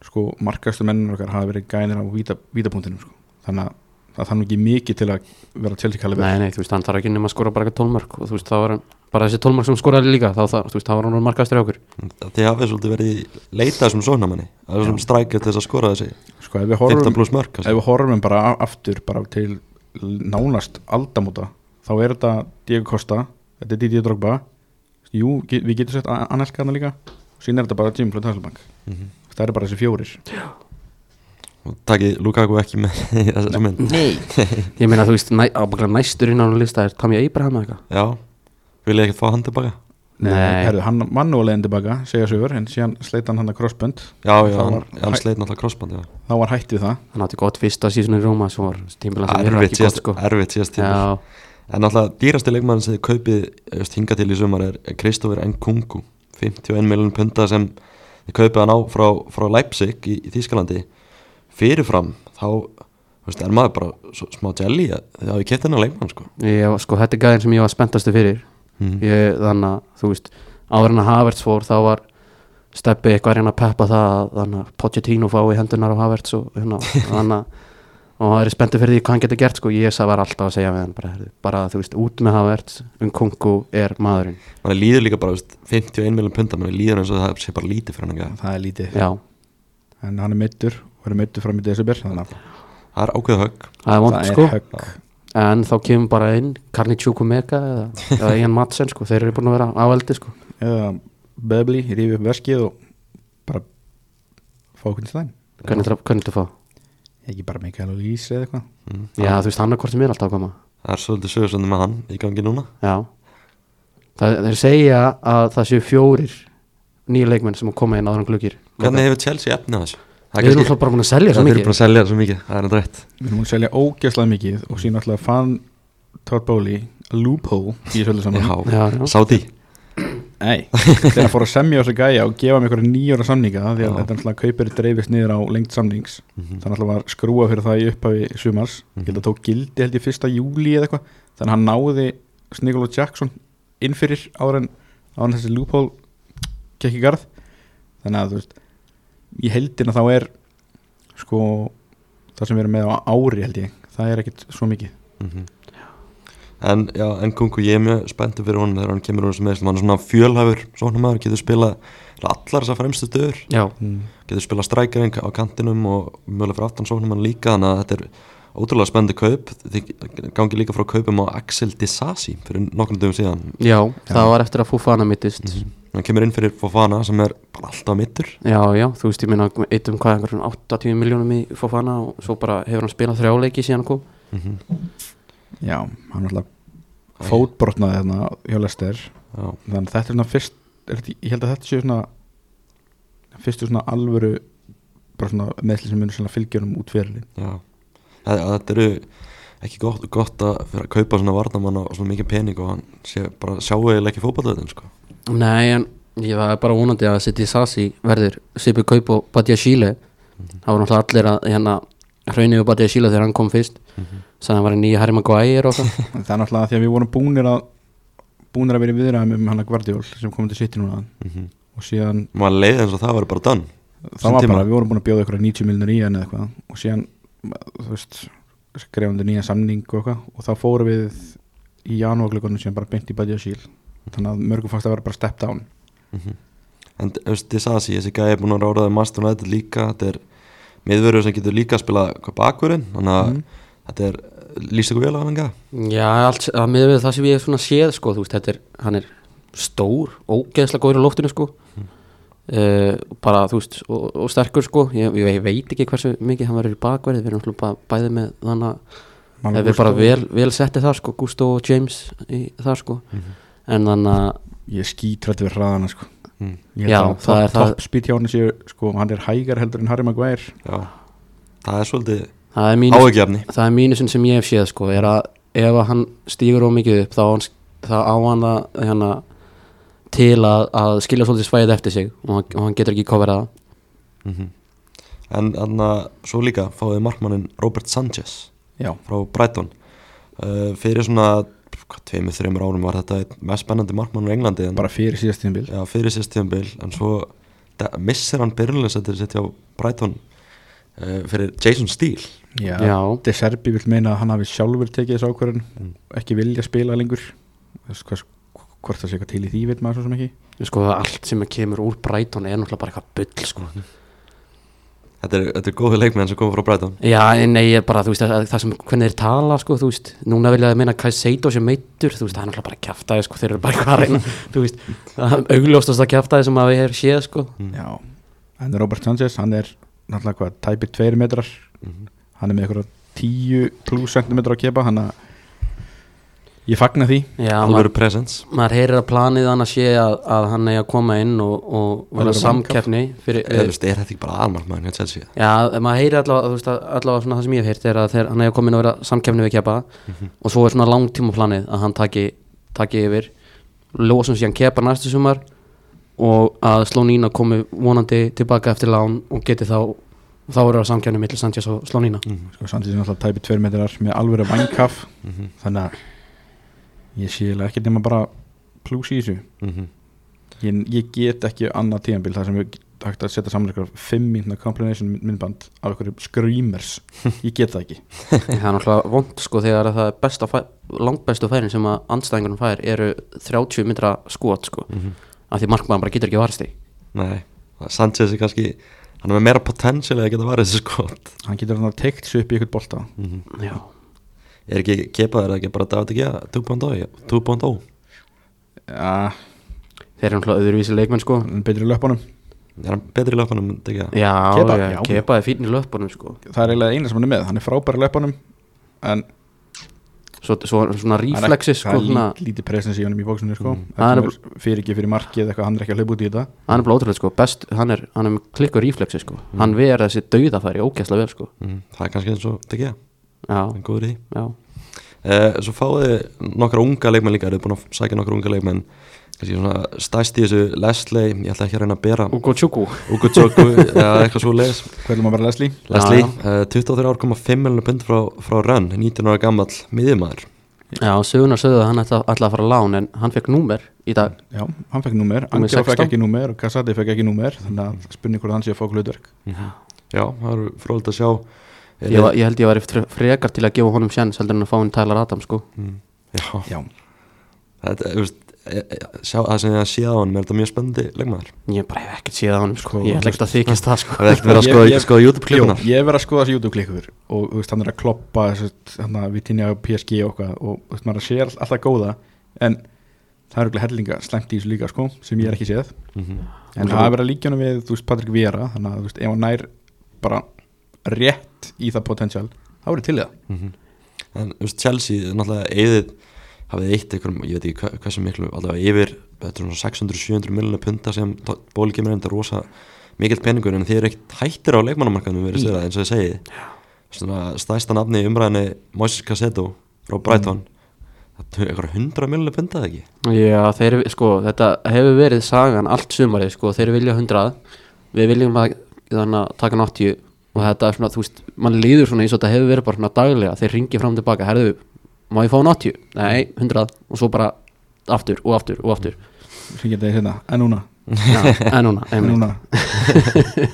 Sko markastu mennur okkar hafa verið gænir á víta, vítapunktinum sko. þannig að það þarf ekki mikið til að vera kalibur. Nei, nei, þú veist, hann þarf ekki nema að skora bara eitthvað tólmörk og þú veist, þá var hann, bara þessi tólmörk sem skoraði líka, þá, þá, þú veist, þá var hann markastur í okkur. Þið hafið svolítið verið leitað sem sóknarmanni það er sem strækja til þess að skora þessi sko ef við 15 horfum, pluss mörg ef við horfum bara aftur bara til nánast aldamóta þá er þetta Diego Costa þetta er Didier Drogba. Jú, við getum sett Anelka hana líka. Síðan er þetta bara Jim Flönd Hasselbank. Mm -hmm. það eru bara þessi fjórir. Og takið Lukaku ekki með *laughs* í þessa mynd? Nei. *laughs* Ég meina, þú veist, næ, ábygglega næstur inn á lista er Tammy Abraham eða eitthvað? Já, vil ég ekki fá hann tilbaka Nei. Hann manuálegin tilbaka, segja sögur en síðan sleit hann hann að crossbönd já, já, hann, hann sleit náttúrulega crossband já. þá var hætt við það. Hann átti gott fyrsta sísonu í Róma Svo var tímbilan sem verður erfitt ekki gott síðast, sko. erfitt síðast tíma Já, en náttúrulega dýrasti leikmann sem þið kaupið just, hinga til í sumar er Kristoffer Nkunku. 51 miljonum punta sem þið kaupið hann á frá, frá Leipzig í, í Þýskalandi. Fyrirfram þá veist, er maður bara svo, smá jelly að þið hafið kett hennar leikmann sko. ég, var- sko, þetta er gæðin sem ég var spenntastu fyrir mm. ég, Þannig að, þú veist, áður en að Havertz fór Þá var Steppi eitthvað að reyna að peppa það að Þannig að Pochettino fái hendunar á Havertz Og hérna, *laughs* þannig að Og það er spenntu fyrir því hvað hann getur gert sko. Ég var alltaf að segja við hann bara, bara þú veist, út með Havertz Um Kungu er maðurinn. Mann líður líka bara veist, 51 miljonum punta mann líður eins og það sé bara lítið fyrir hann það er lítið. Já, en hann er meittur og er meittur fram í desember þannig að það er ákveð högg. Það er vond það sko. er högg En þá kemur bara inn Karni Tjúkumeka eða, eða Ian Madsen sko, þeir eru búin að vera áveldi sko. eða Bebli, rífi upp veskið og bara fá okkur til stæðin Hvernig þetta fá? ekki bara Mikael og Lís eða eitthvað mm. Já, þú veist, hann er hvort sem er alltaf að koma það er svolítið sögursöndum með hann í gangi núna Já það, Þeir segja að það séu fjórir nýja leikmenn sem að koma inn áður en glugir hvernig hefur Chelsea efnið þessu? Það Við erum alltaf bara búin að selja svo það er mikið. bara að selja það svo mikið, það er náttúrulega rétt. Við erum búin að selja ógeðslega mikið og síðan alltaf fann Todd Bowley a loophole í þessu öllu saman. Já, Já, já. Saudi Nei, þegar fór að semja þessu gæja og gefa mér einhverja nýjóra samninga því að Já. þetta náttúrulega kaupir dreifist niður á lengt samnings Mhm. þannig að var skrúa fyrir það í upphafi sumars. Ég held að tók gildi held ég fyrsta júli eða eitthvað þannig að hann náði Snigolo Jackson inn fyrir áður en, áður en þessi loophole gekk í garð. Þannig að þú veist í heldina þá er sko það sem við erum með á ári held ég það er ekkit svo mikið. Mhm. En já, en Kungu, ég er mjög spenntur fyrir honum þegar hann kemur úr þessu meðslum, hann er svona fjölhæfur svona maður, getur spilað allar þessar fremstu stöður, Já, getur spilað strækering á kantinum og mögulega fyrir aftan svona mann líka, þannig að þetta er ótrúlega spennandi kaup, þið gangi líka frá kaupum á Axel Disasi fyrir nokkrum dögum síðan, já, það var eftir að Fofana mittist hann kemur inn fyrir Fofana sem er bara alltaf mittur Já, já, þú veist, ég minna eitt um hvað einhverjum 80 miljónum í Fofana og svo bara hefur hann spilað þrjáleiki síðan hann kom. Mm já, hann alltaf fótbrotnaði þarna hjá Lester Já, þannig að þetta er svona fyrst er, þetta- ég held að þetta séu svona fyrstu svona alvöru bara svona meðsli sem munur svona fylgjurum út fyrirlin já. Þetta þetta eru ekki gott, gott að fyrir að kaupa svona varnamann á svona mikið pening og hann sé bara sjáu eða ekki fótballöðin sko. Nei, en ég var bara vonandi að City Sassi verður Sipi Kaup og Badia Chile það var náttúrulega allir að hérna hraunið og Badia Chile þegar hann kom fyrst. Sagði hann var í nýja Harry Maguire og það *laughs* það er náttúrulega því að við vorum búnir að búnir að vera í viðræðum um hana Guardiol sem komið til City núna. Mm og síðan maður leið eins og það var bara done? Það var bara, við vorum búin að bjóða ykkur 90 miljonir í hann eða eitthvað. Og síðan, þú veist skrifandi nýja samning og eitthvað. Og þá fórum við í janúarglögunum síðan bara beint í Badia Shield þannig að mörgum fannst að vera bara step down. En þú veist, Disasi, þessi gæði er búin að ráða Master United líka, þetta er miðverður sem getur líka að spila hvað bakverðin þannig að Mhm. þetta er lýst ykkur vel á hann Já, allt, að við það sem ég hef svona séð sko, þú veist, þetta er, hann er stór, ógeðslega góður á loftinu sko. Uh, bara, þú veist, og, og sterkur sko. Ég, ég veit ekki hversu mikið hann verður í bakverði. Við erum náttúrulega bara bæði með þannig að við bara vel, vel settið þar sko Gusto og James í þar sko en þannig að, ég skítrætti við hraðana sko. Mm. Ég Já, held að það er top, það- top speed hjá hann séu sko, hann er hægar heldur en Harry Maguire. Já, það er svolítið er áhugjafni það er mínusin sem ég hef séð sko. Er að ef að hann stígur of mikið upp þá, þá á hann að hérna, til að, að skilja svolítið svæðið eftir sig og hann, og hann getur ekki coverað það. Mm en þannig að svo líka fáið markmannin Robert Sanchez já, frá Brighton. Uh, fyrir svona tveimur, þreimur árum var þetta einn mest spennandi markmann á Englandi en bara fyrir síðast tíðanbíl já, fyrir sýstíðanbil en svo missir hann byrjulegsættir sitt hjá Brighton uh, fyrir Jason Steele. Já, Já. De Serbi vil meina að hann hafi sjálfur tekið þessu ákvörðun Mm. ekki vilja spila lengur. Þess, hvort það sé eitthvað til í því veit maður svo sem ekki. Sko allt sem kemur úr Brighton er náttúrulega bara eitthvað bull sko þetta er, þetta er góði leikmenn sem komið frá Brighton. Já, en nei, ég bara, þú veist, það, það sem hvernig þeir tala sko, þú veist, núna vilja það meina Kaiseito sem meittur, þú veist, það er náttúrulega bara kjaftaði sko, þeir eru bara eitthvað að reyna, *laughs* þú veist er augljóstast að kjaftaði sem að við erum séð sko. Já, en Robert Sanchez hann er náttúrulega hvað, tæpir tveir metrar. Mhm. hann er með eitthvað 10 pluss centimetra að kepa hann að ég fagna því. Já, alveg maður, presence maður heyrir að planið hann að sé að, að hann eigi að koma inn og, og vera samkeppni fyrir, eða þú veist, er þetta ekki bara aðmarkmann hjá Chelsea? Já, maður heyri allavega, allavega svona það sem ég hef heyrt er að þeir, hann komin að vera samkefni við kepa og svo er svona langtíma planið að hann taki, taki yfir. Losum síðan kepa næstu sumar og að Slónína komi vonandi tilbaka eftir lán og geti þá þá eru það samkefni millir Sanchez og Slónína. Mhm. sko, Sanchez er náttúrulega tæpir tveir metrar með alveg vangkaf Mhm. þannig að ég sé ekki nema bara pluss í þessu. Mhm. ég, ég get ekki annað tíðanbíl þar sem við hægt að setja saman eitthvað fimm mínuna compilation myndband af einhverjum screamers. *laughs* Ég get það ekki. Það er náttúrulega vond sko þegar að það er besta fæ, langbestu færin sem að andstæðingunum fær eru 30 myndra skot sko. Mhm. af því markmaðan bara getur ekki varst í nei, Sanchez er kannski hann er með meira potential að geta þessi skot. Hann getur hann að teikt sig upp í eitthvað bolta. Mhm. Já, er ekki kepaður ekki bara David Gea 2.0 2.0 ja, þeir eru náttúrulega öðruvísi leikmenn sko. Er betri í löpunum er hann betri í löpunum Já, Kepa? já, Já. Kepa er fínn í löpunum sko. Það er eiginlega eina sem hann er með. Hann er frábæri í löpunum en Svo, svo svona reflexi sko það er svona, lí, lítið presens í honum í bóksinu sko. Mm. Það er mm. fyrir ekki fyrir markið eitthvað hann er ekki að hlaupa út í þetta. Hann er bara ótrúlega sko. Best, hann er, hann er með klikku reflexi sko. Hann ver þessi dauðafæri ógæslega vel sko. Mm, það er kannski eins og De Góður í því. Eh, svo fáið þið nokkra unga leikmenn líka, þið er búin að sækja nokkra unga leikmenn? Kannski svona stæst í þessu Leslie, ég ætla ekki að reyna að bera. Ugo Tjúku Ugochoku eða *laughs* eitthvað svo leiðis Hvernig maður bara Leslie? Leslie, uh, 23 ár koma 5 miljonar pund frá, frá Rönn 19 ára gammal miðjumæður Já, sögunar sögðu að hann ætla, ætla að fara lán en hann fekk númer í dag. Já, hann fekk númer, Angel fekk 16. ekki númer og Kassati fekk ekki númer þannig að spurning hvort hann sé að fá hlutverk. Já, það eru fróðilegt að sjá ég, var- ég held ég væri fre- frekar til að gefa honum sjans heldur en að fá hann Tyler Adams sko. Mm, Já, Já, þetta, veist e- e- sjá, það sem ég að sé á hann er þetta mjög spennandi leikmaður? Ég bara hef ekkert séð á honum sko. Sko, Ég ætla ekkert að þykjast það sko. Það er ekkert verið að Ég- skoða, ég- skoða YouTube Jó, klippuna ég hef verið að skoða þessi YouTube-klikkur og veist, hann er að kloppa hann að við týnja PSG og okkar og veist, maður sé all- alltaf góða en það er okkur hellinga slæmt í þessu líka sko, sem ég er ekki séð. Mhm. en það er verið að líka hann við, Patrik Viera þannig að, ef hann nær bara rétt í það potential. Þá er til í það. Mhm. En þú veist, Chelsea, náttúrulega eðið hafið eitt einhverjum, ég veit ekki hva, hversu miklu allavega yfir, þetta er svona 600-700 miljonar punta sem bóli kemur enda rosa mikill peningur en þið eru ekkert hættir á leikmannamarkanum verið stöða eins og þið segið svona stæsta nafni í umræðinni Moises Cassetto frá Brighton. Það er eitthvað 100 miljonar punta eða ekki? Já, þeir, sko, þetta hefur verið sagan allt sumarið, sko, þeir vilja 100 við viljum að þannig að taka 80 og þetta er svona, þú veist mann líður svona eins og þetta hefur verið bara svona daglega. Þeir ringi fram og tilbaka, herðu, má ég fá 80? Nei, 100 og svo bara aftur og aftur og aftur. Geta ég hérna, en núna, Já, en núna, en núna? *laughs*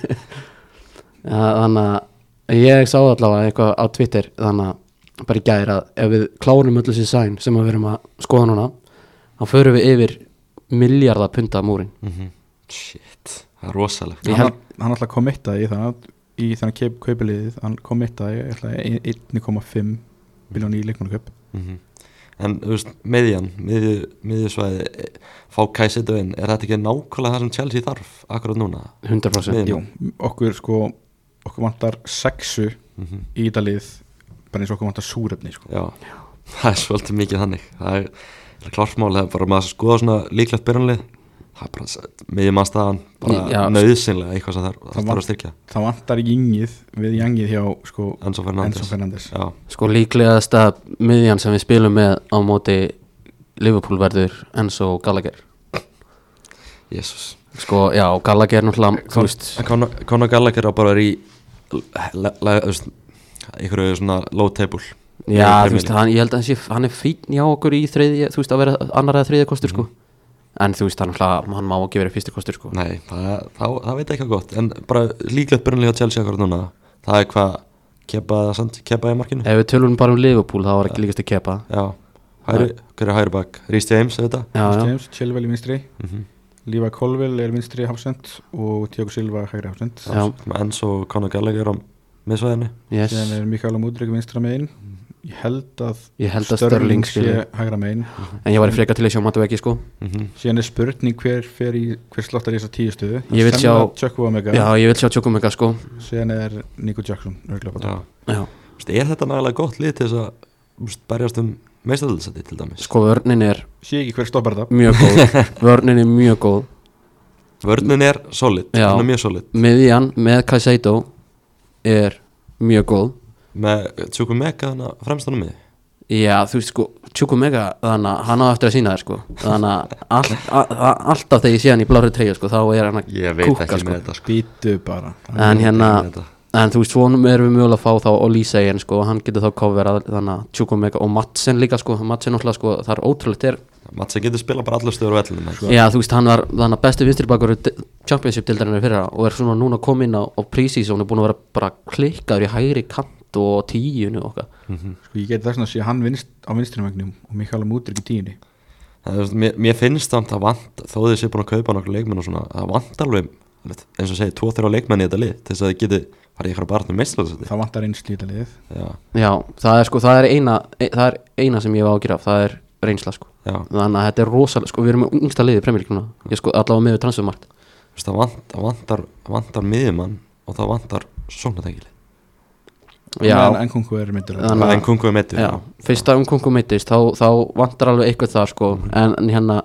Já, þannig að ég sá allavega eitthvað á Twitter þannig að bara í gæri að ef við klárum öll þessi sæn sem að við erum að skoða núna þá förum við yfir miljardar punta múrin mm Shit, það er rosalegt. Hann, held- hann alltaf kommittaði í það í þannig kaup, kaupiliðið, hann kommittaði ég ætla, 1,5 biljón í leikmannaköp mm En þú veist, miðjan, miðju, miðjusvæði e, fá Kæsitu inn, er þetta ekki nákvæmlega það sem Chelsea þarf akkurat núna? 100% Miðjumann. Jú, okkur sko okkur vantar sexu Mm í þetta lið bara eins og okkur vantar súrefni sko. Já, það er svolítið mikið þannig. Það er, er er bara maður að skoða svona líklegt byrjanlið það er bara miðjum að staðan bara nöðsynlega eitthvað sem það, þarf að styrkja. það vantar jingið við jangið hjá sko, Enzo Fernandes, Enzo Fernandes sko líklegasta miðjan sem við spilum með á móti Liverpool verður Enzo Gallagher. Jésús sko, já, Gallagher náttúrulega, Conor Gallagher á bara í þú veist, einhverju svona low table. Já, Í þú veist, hann, ég held að hann sé, hann er fín hjá okkur í þriðja, þú veist, að vera annar eða þriðja kostur, sko En þú veist, hann, hann, hann má ekki vera fyrsti kostur, sko. Nei, það, það, það veit ekki gott. En bara líklegt á Chelsea akkurat núna Það er hvað Kepa, samt, kepa í markinu? Ef við tölum bara um Liverpool, þá var ekki líkast að kepa. Já, hæri, hver er hæri bak? Rhys James, þetta? Já, James, Chilwell í vinstri. Mm -hmm. Lífa Colville er vinstri hafsend og Tiago Silva hægri hafsend. Enzo og Conor Gallagher á miðsvæðinu. Yes. Síðan er Mikael Múdrik vinstra megin ég held að Ég held að Störling sé hægra megin. En ég var frekar til að sjá Matu ekki, sko. Mm -hmm. síðan er spurning hver, fer í, hver slottar í þessa tíu stöðu. Ég vil sjá- Tjökku Omega. Já, ég vil sjá Tjókumega, sko. Síðan er Nico Jackson Já. Já, Vist, er þetta nægilega gott lið til þess að berjast um meistadalsæti til dæmis? Sko, vörnin er sé ekki hver stoppar þetta. mjög góð. *laughs* Vörnin er mjög góð. Vörnin er solid, er mjög solid. Miðjan með Kaiseito er mjög góð með Tjúku Mega þannig að fremstanum miði Já, þú veist sko, Tjókumega þannig að hann á eftir að sína þér sko þannig að all, a, a, alltaf þegar ég sé hann í blári treyju sko, þá er hann að kúka ekki sko. sko. býtu bara En hérna, en þú veist, svonum erum við mögulega að fá þá Olise en sko, hann getur þá coverað þannig að Tjókumega og Madsen líka sko Madsen náttúrulega sko, það er ótrúlegt er Matsi getur spila bara allar stöður á vellinu Sko. Já, þú veist, hann var þannig að besti vinstri bakur Championship dildarinnar fyrra og er svona núna komin á, á prísísón og búin að vera bara klikkaður í hægri kant og tíunu okkar. Mhm. sko ég geti þess að sé hann vinst, á vinstri megnum og Mikael Múdrik í tíunni. Veist, mér, mér finnst samt að vant þó þið sé búin að kaupa nokkuð leikmenn og svona það vant alveg, eins og segir, tvo þeirra leikmenn í þetta lið til þess að þið geti farið í eitthvað barnum meistadalsæti það vantar einn slítalið Já, Já, það er sko, það er eina e, það er eina sem ég hef ágjur af, það er reynsla sko. Já, þannig að þetta er rosalega, sko, við erum yngsta liðið premjölíkuna, ég sko allavega með transfermarkt. Það, vant, það vantar, það vantar miðjumann og það vantar sóknatengili Já, en, en kungu er myndur Þannig að- en kungu er meittur já, fyrsta umkongu meittist þá, þá vantar alveg eitthvað það sko. En, en hérna,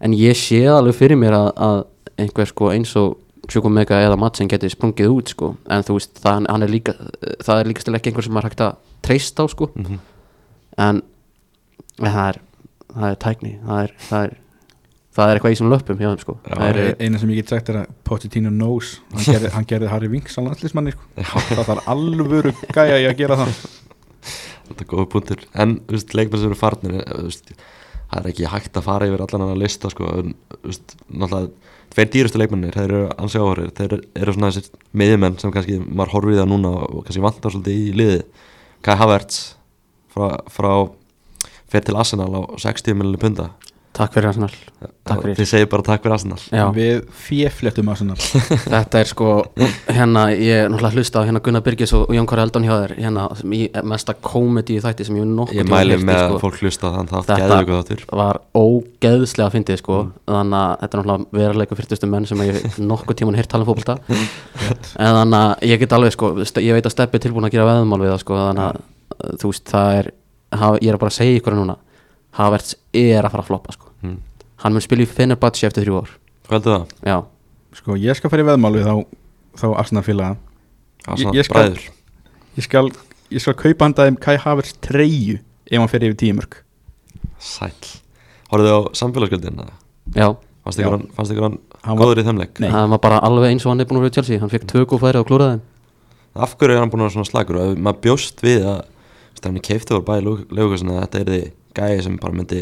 en ég sé alveg fyrir mér að, að einhver sko eins og Tjókumega eða Madsen geti sprungið út sko, en þú veist, það, hann er líka það er líka stil ekki einhver sem er hægt að treysta á sko, mm -hmm. en, en það er það er tækni, það er, það er það er eitthvað í svona löpum hjá þeim sko. Er, eina sem ég get sagt er að Pochettino knows. Hann *laughs* gerði, hann gerði Harry Winks alveg allismanni sko. það þarf alvöru gæja í að gera það. Þetta er góða punktur. En leikmenn sem eru farnir eh, Það er ekki hægt að fara yfir allan að lista sko. en, veist, Náttúrulega Tveir dýrustu leikmennir, þeir eru ansi áhverjir Þeir eru svona þessir miðjumenn sem kannski maður horfir í það núna og kannski vantar svolítið í liði Kai Havertz frá, frá fer til Arsenal á 60 miljonir punda takk fyrir Arsenal. Takk fyrir. Þið segir bara takk fyrir Arsenal. Já, við fjefléttum að svona *laughs* þetta er sko hérna, ég er náttúrulega hlusta á hérna Gunnar Birgis og Jón Kari Eldon hjá þér hérna, mesta komedi í þætti sem ég nokkuð Ég mæli með að sko. fólk hlusta á þann þátt. Þetta- Geðu ykkur þáttur. var ógeðslega fyndið sko. Þannig að þetta er náttúrulega veruleiku fyrstustu menn sem ég nokkuð tíman heyrt tala um fótbolta. *laughs* En þannig að ég get alveg sko ég veit að Steppi er tilbúin að gera veðumál við það sko. Þannig að þú veist það er Mm. hann mun spila í Fenerbahce eftir þrjú ár Hvað heldur það? já, sko ég skal fara í veðmál við þá, þá Ég- ég skal- bræður ég skal, ég skal kaupa handa þeim Kai Havertz treyju ef hann fer yfir tímörk Sæll Horfðu á samfélagsgjöldin? já Fannst ykkur Já. hann, fannst ykkur hann Hann var- góður í þeim leik? Nei. hann var bara alveg eins og hann er búin að vera í Chelsea hann fekk tök og færi og klúraði þeim Af hverju er hann búin að vera svona slagur og maður bjóst við að stefni keifti voru bæði lögursin að þetta er því gæði sem bara myndi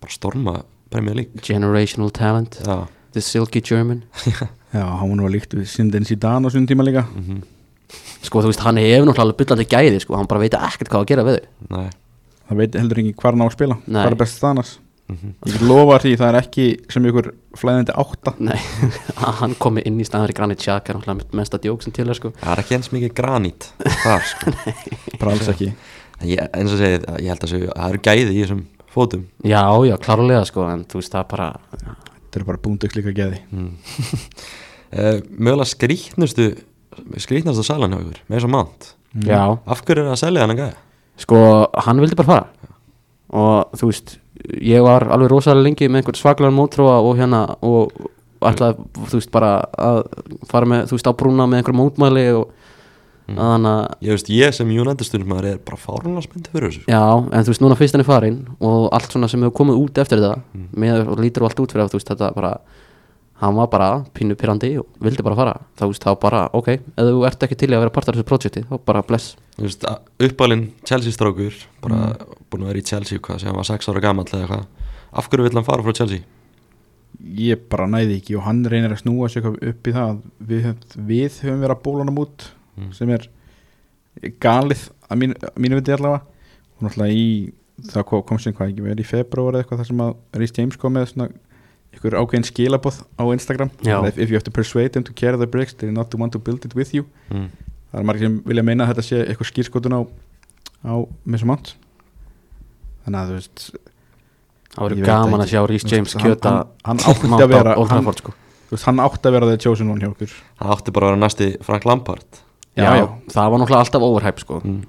bara storma Premier League. Generational talent, Já, the silky German. *laughs* Já, hann var nú að líkt við Sindin Zidane á svona tíma líka. Mhm, sko þú veist hann hefur náttúrulega byllandi gæði sko. Hann bara veit ekkert hvað að gera við þau. Nei. Það veit heldur ekki hvað hann á að spila. Nei. hvað er best staðnars mhm. ég get lofa því það er ekki sem ykkur flæðandi átta. Nei, að *laughs* hann komi inn í staðar í Granit Xhaka er náttúrulega mesta djók sem til er sko. Það er ekki eins mikið granít þar sko. *laughs* Bara alls ekki. Ég, eins og segið, ég held að það eru gæði í þessum fótum? Já, já, klárlega sko en þú veist það bara þetta er bara búndug líka geði mm. uh, *laughs* Mögulega skrýtnustu skrýtnastu salan hjá ykkur með þessum mánt Já, Af hverju er það að selja hann að gæða? sko hann vildi bara fara. Og þú veist ég var alveg rosalega lengi með einhvern svaklegar mótróa og hérna og ætlaði, þú veist, bara að fara með, þú veist, á brúna með einhver mótmæli og Mm. að hann að Ég veist, ég sem United stundum er bara fárunlega spenntið fyrir þessu sko. Já, en þú veist, núna fyrst hann er farin og allt svona sem hefur komið út eftir það Mm. með og lítur og allt út fyrir að þú veist þetta bara hann var bara pínu pyrrandi og vildi bara fara þá veist þá bara, ok, ef þú ert ekki til í að vera partar af þessu projekti, þá bara bless Þú veist, uppalinn Chelsea strákur bara búin að vera í Chelsea hvað sem var 6 ára gamall eða hvað Af hverju vill hann fara frá Chelsea? ég bara næði ekki og hann reynir að snúa sig eitthvað upp í það að við, við höfum verið að bóla hann út Mm. sem er galið að mínu, að mínu viti allavega. Og náttúrulega í það kom, kom sem hvað ekki verið í februar eða eitthvað þar sem að Rhys James kom með svona ykkur ákveðin skilaboð á Instagram. If, if you have to persuade them to carry the bricks they not to want to build it with you. Mm. það er margir sem vilja meina að þetta sé eitthvað skýrskotun á, á Mason Mount þannig að þú veist það veit gaman ekki. að sjá Rhys James kjöta hann, hann, hann átti að vera hann, sko. hann átti að vera the chosen one hjá okkur. Það átti bara að vera næsti Frank Lampard Já, Já, það var náttúrulega alltaf overhype sko. Mm.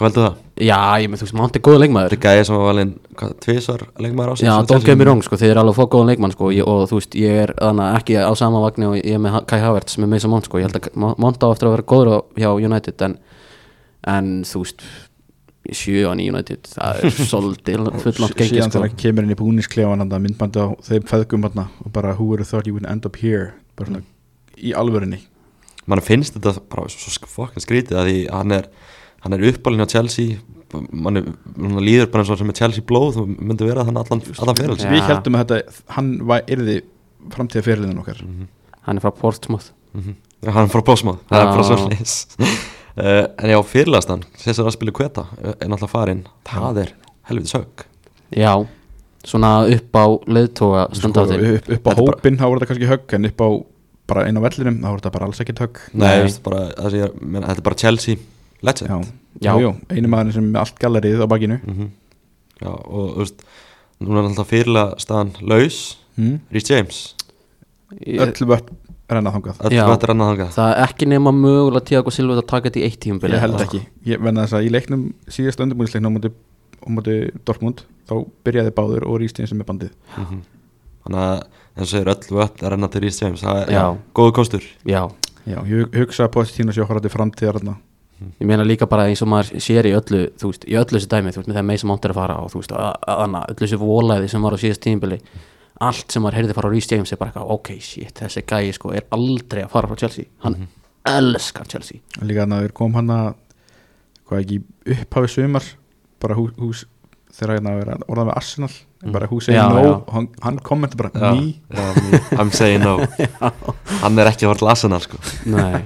Hvað heldur það? Já, ég með þú veist, Mount er góð leikmaður. Þetta er gæði sem var valinn hvað, tvisvar leikmaður ásins Já, don't get me wrong, sko, þið er alveg fá góðan leikmann, sko, ég, og þú veist, ég er þannig ekki á sama vagni og ég er með Kai Havertz með Mason Mount, sko, ég held að Mo- Mount á eftir að vera góður á- hjá United, en, en þú veist, sjö á í United, það er *laughs* svolítið fullant gengið, sko. þegar hann kemur inn í búnisklefan hann myndbandi á þeim feðgum hann og bara who would have thought you would end up here? Bara svona í alvörinni Man finnst þetta bara svo fucking skrítið að því hann er hann er uppalinn á Chelsea man er, man líður bara eins og sem er Chelsea blóð þú myndi vera þannig allan, allan fyrir Já. við heldum að þetta, hann var yrði framtíða fyrirliðin okkar mm Hann er frá Portsmouth. -hmm. hann er frá Bósmáð, það er bara Já. svolítið uh, en já, fyrirlastan Cesar Aspili Kveta er náttúrulega farinn það er helviti sög Já, svona upp á sko, standáttinn. upp, upp á er hópin þá voru þetta kannski högg en upp á bara einn á vellinum þá voru þetta bara alls ekkert högg Nei, bara, það sé, menn, þetta er bara Chelsea legend já, Já. já. Jú, einu maður sem er með allt gallerið á bakinu Mhm. Já, og þú veist núna er alltaf fyrirlega staðan laus mm. Rhys James Ég- öll vött renna þangað öll Já. þetta er annað þangað Það er ekki nema mögulega Tiago Silva að taka þetta í eitt tíum ég held ekki, ég venna þess að í leiknum síðast undirbúinsleiknum á móti, á móti Dortmund þá byrjaði báður og Rýstíðin sem er bandið Mhm. þannig að eins og segir öll vött að renna til Rhys James það er Já. góðu kostur. Já, já, ég hugsa að Pochettino sé okkur að þetta framtíðar þarna. Ég meina líka bara eins og maður sér í öllu, þú veist, í öllu þessu dæmi, þú veist, með það meisa mántur að fara og þú veist, að- að- annað, öllu þessu volaði sem var á síðast tímbili allt sem maður heyrði fara á Rhys James er bara eitthvað, ok, shit, þessi gæi sko er aldrei að fara frá Chelsea. Hann elskar Chelsea. Líka þannig að þeir kom hann að hvað ekki upphafi sumar bara hús, hús þegar hérna að vera orðað með Arsenal bara hús segir Já, no, já. hann, hann kommenti bara Já, me- I'm saying no. *laughs* Hann er ekki að fara til Arsenal sko. Nei,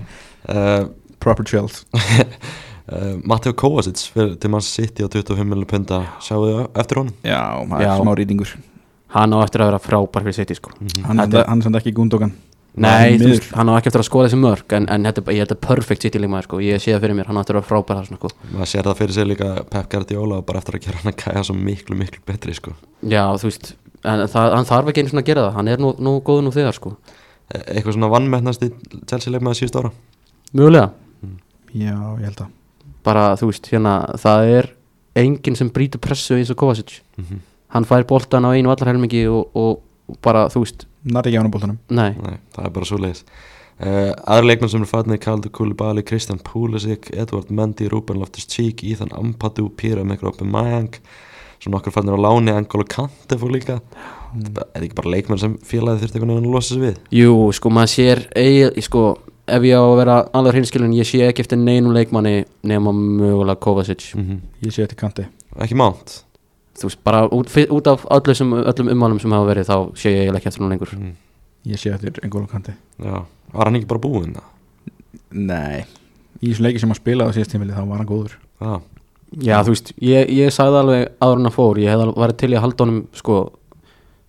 uh, *laughs* proper child uh, *laughs* Matteo Kovacic fyrir til mann City á 25 miljonar punta sjáu þið eftir honum? Já, er smá rýtingur. Hann á eftir að vera frábær fyrir City sko. Hann, Þetta- hann er samt ekki gúndókan Nei, þú hann á ekki eftir að skoða þessi mörg en, en þetta, ég held að perfect City líkmaður sko. Ég sé það fyrir mér, hann á eftir að vera frábær þarna, sko. maður sér það fyrir sig líka Pep Guardiola og bara eftir að gera hann að gæja svo miklu miklu betri sko. Já, þú veist, en það, hann þarf ekki einu svona að gera það. Hann er nú, nú góður nú þegar sko. E- eitthvað svona vannmennast í Chelsea leikmaði síðust ára? Mjögulega, já, ég held að. Bara þú veist, hérna það er enginn sem brýtur pressu eins og Kovacic. Mhm. hann fær boltan á einu vallarhelmingi og, og, og bara, þú veist, nær ekki á hann bóltanum nei. Nei, það er bara svo leiðis uh, aðra leikmenn sem er fatnið Kaldur Koulibaly, Kristjan Pulisic Edward Mendy, Ruben Loftus-Cheek Ethan Ampadu, Píra Mikropi Mayang svona okkur fatnir á láni Angolo Kante fór líka. Það er ekki bara leikmenn sem félagið þurfti einhvern veginn að losa sig við? Jú, sko, maður sér eigi, sko, ef ég á að vera alveg hinskilin, ég sé ekki eftir neinum leikmanni nema mögulega Kovacic. Mm ég sé þetta í kanti ekki mánt þú veist, bara út, út af öllu sem, öllum ummálum sem hafa verið þá sé ég ekki eftir nú lengur. Mm. ég sé í engólu kanti. Já, var hann ekki bara búinn? það? nei, í þessum leiki sem hann spilaði á síðast tímili þá var hann góður. Já, Já, þú veist, ég, ég sagði alveg áður en að fór, ég hef verið til í að halda honum sko,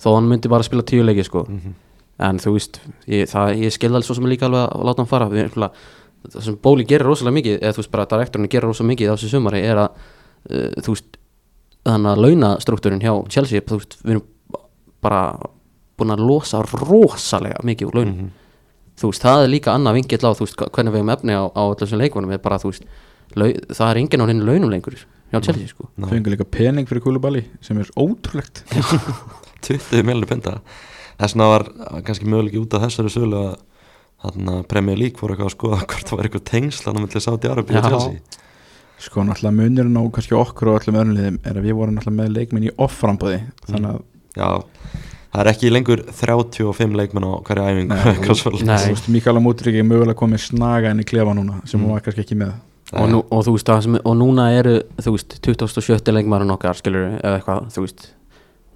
þó hann myndi bara spila tíu leiki sko, mm en þú veist ég, það, ég skilði alveg svo sem er líka alveg að láta hann fara. Það sem Bóli gerir rosalega mikið eða þú veist bara direktorinn gerir rosalega mikið á þessu sumari er að, uh, þú veist þannig að launastruktúrin hjá Chelsea þú veist, við erum bara búin að losa rosalega mikið úr launum. Mhm. þú veist, það er líka annað vingill á þú veist, hvernig við hefum efni á, á þessum leikmunum er bara, þú veist, lau, það er enginn á henni launum lengur hjá Chelsea, sko. Ná, fengur líka pening fyrir Koulibaly sem er ótrúlegt. 20 miljonir punta Þess vegna var kannski möguleiki út af þessari sölu að Premier League fór eitthvað að skoða hvort það var eitthvað tengsl hann að milli Saudi Arabi og. Chelsea sko náttúrulega munurinn á kannski okkur og öllum öðrum liðum er að við vorum náttúrulega með leikminn í off-frambóði þannig að Já, það er ekki lengur 35 leikmenn á hverju æfingu *laughs* Nei, þú veist, Mikael Amútrík er mögulega komið snaga inn í klefa núna sem Mm. hún var kannski ekki með. Og, nú, og þú veist, það sem, og núna eru þú veist, 27. leikmarinn okkar skilur, eða eitthvað, þú veist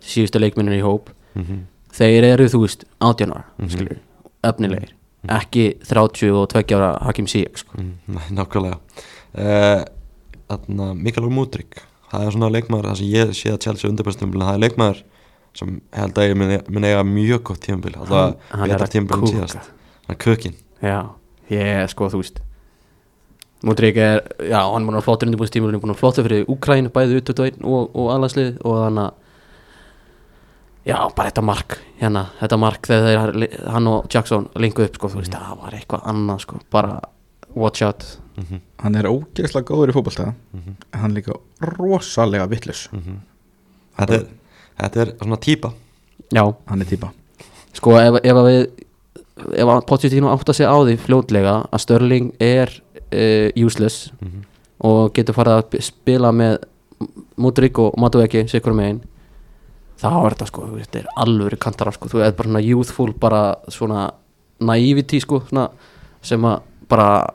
síðustu leikminnir í hóp. Mhm. þeir eru, þú veist, 18 ára Mhm. skilur, efnilegir. Ekki 30 og 20 ára Hakim Ziyech sko. Mm, Nei, *laughs* nákvæmlega. Uh, Mikael Múdrik það er svona leikmaður, það sem ég sé að Chelsea undirbæstum, það er leikmaður sem held að ég mun- eiga mjög gott tímabil alltaf er betra að tímabil en síðast. Hann er kökin já, ég, sko, þú veist Mútrík er, já, hann er að flottur undirbúinstímur, hann er að flottur fyrir Úkræn bæði U21 og, og alhanslið og þannig að já, bara þetta mark hérna, þetta mark þegar hann og Jackson linkuð upp, sko, þú veist, það var eitthvað annað, sko, bara watch out. Mm -hmm. hann er ógeðslega góður í fótbolta. Mhm. en hann er líka rosalega vittlus þetta, er, þetta er svona típa. Já, hann er típa. Sko, ef, ef að við ef að Pochettino átt að segja á því fljótlega að Störling er uh, useless Mhm. og getur farið að spila með Mudrik og Madueki sikur megin þá er þetta sko, þetta er alvöru kantara sko, þú er bara svona youthful bara svona naivety sko svona, sem að bara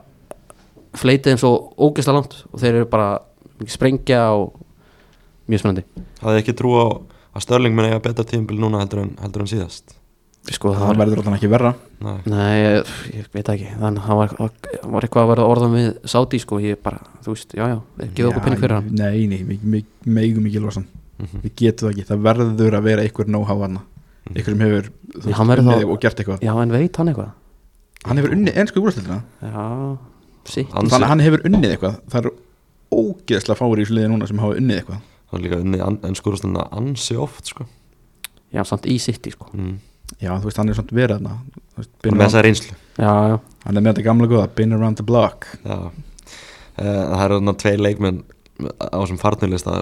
fleitið þeim svo ógeðslega langt og þeir eru bara sprengja og mjög spennandi. Það er ekki trú á að Störling mun eiga betra tímabil núna heldur en, heldur en síðast? Sko, það verður alltaf ekki verra. Nei. nei, ég, ég veit ekki. Þannig að það var, var eitthvað að vera orðan við Saudi sko, ég bara, þú veist, já já gefa okkur penning fyrir hann. Nei, nei, við við megum ekki losa hann. Mhm. við getum það ekki, það verður að vera einhver know-how hann einhver sem hefur unnið þá- og gert eitthvað. Já, en veit hann eitthvað? Hann hefur unnið ennsku úrstildina já, þannig að hann hefur unnið eitthvað. Það eru ógeðslega fári í þessu liði núna sem hafa unnið eitthvað. Það er líka unnið en skurðustundina ansi oft sko. já, samt í City sko. Mm. já, þú veist, hann er svona verið þarna. Þú veist, og been með around- þessa reynslu. Já, já, hann er með þetta gamla góða, been around the block. Já. Uh, það eru þarna tvei leikmenn á þessum farnulista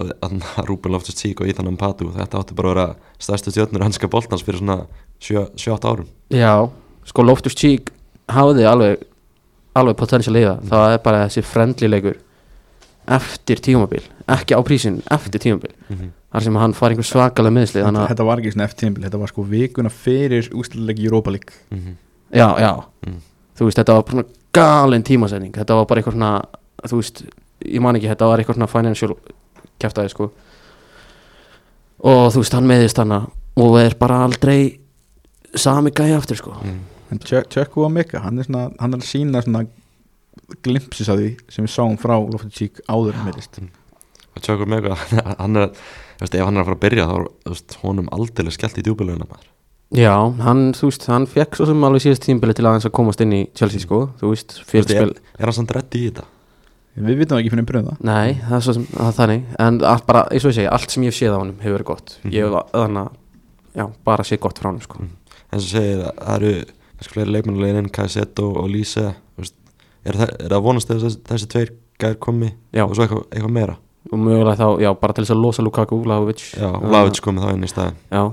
Rúben Loftus Tík og Ethan Ampadu. Þetta átti bara að vera stærstu stjórnur hanska boltans fyrir svona 7-8 árum. Já sko Loftus Cheek hafði alveg alveg potential í það það er bara þessi friendly leikur eftir tímabil, ekki á prísin eftir tímabil mm -hmm. þar sem hann far einhver svakalega meðsli þetta, þetta var ekki svona eftir tímbil þetta var sko vikuna fyrir úsluleiki Europa League Mhm. já, já Mm. þú veist, þetta var galin tímasetning þetta var bara eitthvað svona, þú veist ég man ekki, þetta var eitthvað svona financial kæftæði sko og þú veist, hann meðist hana og er bara aldrei sami gæja aftur sko Mm. En Tjökku og Mika, hann er svona hann er að sína svona glimpsis af því sem við sáum frá Loftus-Cheek áður en meðist og tjókur með eitthvað hann er, ef hann er að fara að byrja þá er honum aldrei skellt í djúbileguna maður. Já, hann, þú veist, hann fekk svo sem alveg síðast tímbili til aðeins að komast inn í Chelsea sko, þú veist, fjöldspil er, er hann samt reddi í þetta? við vitum ekki fyrir bröða Nei, það er svo sem, það er þannig. En allt bara, eins og ég segi, allt sem ég hef séð á honum hefur verið gott. Mhm. ég hef þannig að, já, bara séð gott frá honum sko. Mhm. en svo segir að það eru kannski fleiri leikmannulegin Kajset og, og Lise er, það, er það vonast að þessi, tveir gær komi Já. og svo eitthvað, eitthvað meira? Og mögulega þá, já, bara til þess að losa Lukaku, Vlahovic. Já, Vlavic komi þá inn í staðin Já,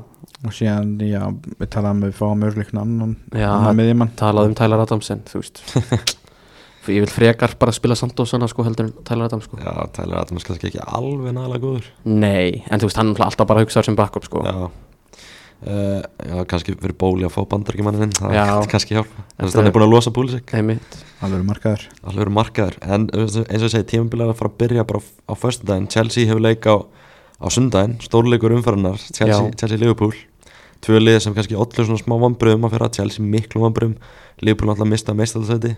og síðan, já, við talaðum við fáum örleikna annan, Já, annan miðjumann. talað um Tyler Adamsen, þú veist. *laughs* Ég vil frekar bara spila Santosana sko heldur en Tyler Adams sko. Já, Tyler Adams kannski ekki alveg nálega góður. Nei, en þú veist, hann er alltaf bara að hugsa sem backup sko. Já Uh, já, kannski fyrir bóli að fá bandarækjumannin það Já. er *laughs* kannski hjálpa. En Þetta hann er- búin að losa Púlisik Einmitt. Alveg markaður alveg markaður en eins og ég segi tímabilið að fara að byrja bara á- á föstudaginn. Chelsea hefur leik á, á sundaginn. Stórleikur umferðarnar Chelsea, Já. Chelsea Liverpool. Tvö lið sem kannski ollu svona smá vambröðum að fyrir Chelsea miklu vambröðum Liverpool náttúrulega mista meistalsæti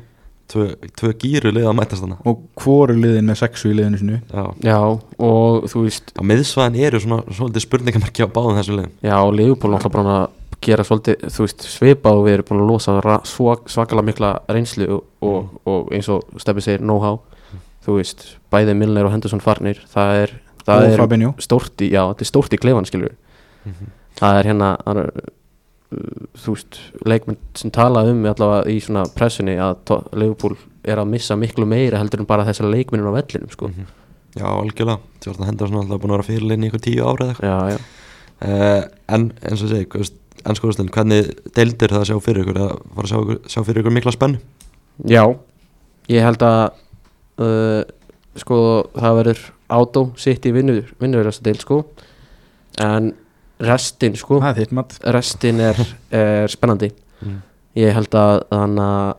tvö, tvö gíru lið að mætast hana og hvoru liðin með sexu í liðinu sinu já. Já, og þú veist, á miðsvæðin eru svona svolítið spurningamarki á báðum þessum liðum. Já, Leopold náttúrulega bara að gera svolítið, þú veist, svipað og við erum búin að losa svak, svakalega mikla reynslu og, og, og eins og Steppi segir know-how, þú veist bæði Milner og Henderson farnir, það er það og er stórt í, já, þetta er stórt í klefan skilur það er hérna það er, þú veist, leikmenn sem tala um allavega í svona pressunni að Liverpool er að missa miklu meira heldur en bara þessar leikmennir á vellinum sko. Mhm. já algjörlega. Jordan Henderson er alltaf búin að vera fyrirlinni í ykkur tíu ára eða eitthvað. Já, já, uh, en eins og segi, veist, ennskóðustin hvernig deildir það að sjá fyrir ykkur? Að fara að sjá, ykkur- sjá fyrir ykkur mikla spennu? Já ég held að uh, sko það verður átó sitt í vinnur vinnurverðasta deil sko. En restin sko. Er mat. Restin er, er spennandi. Mm. ég held að þannig að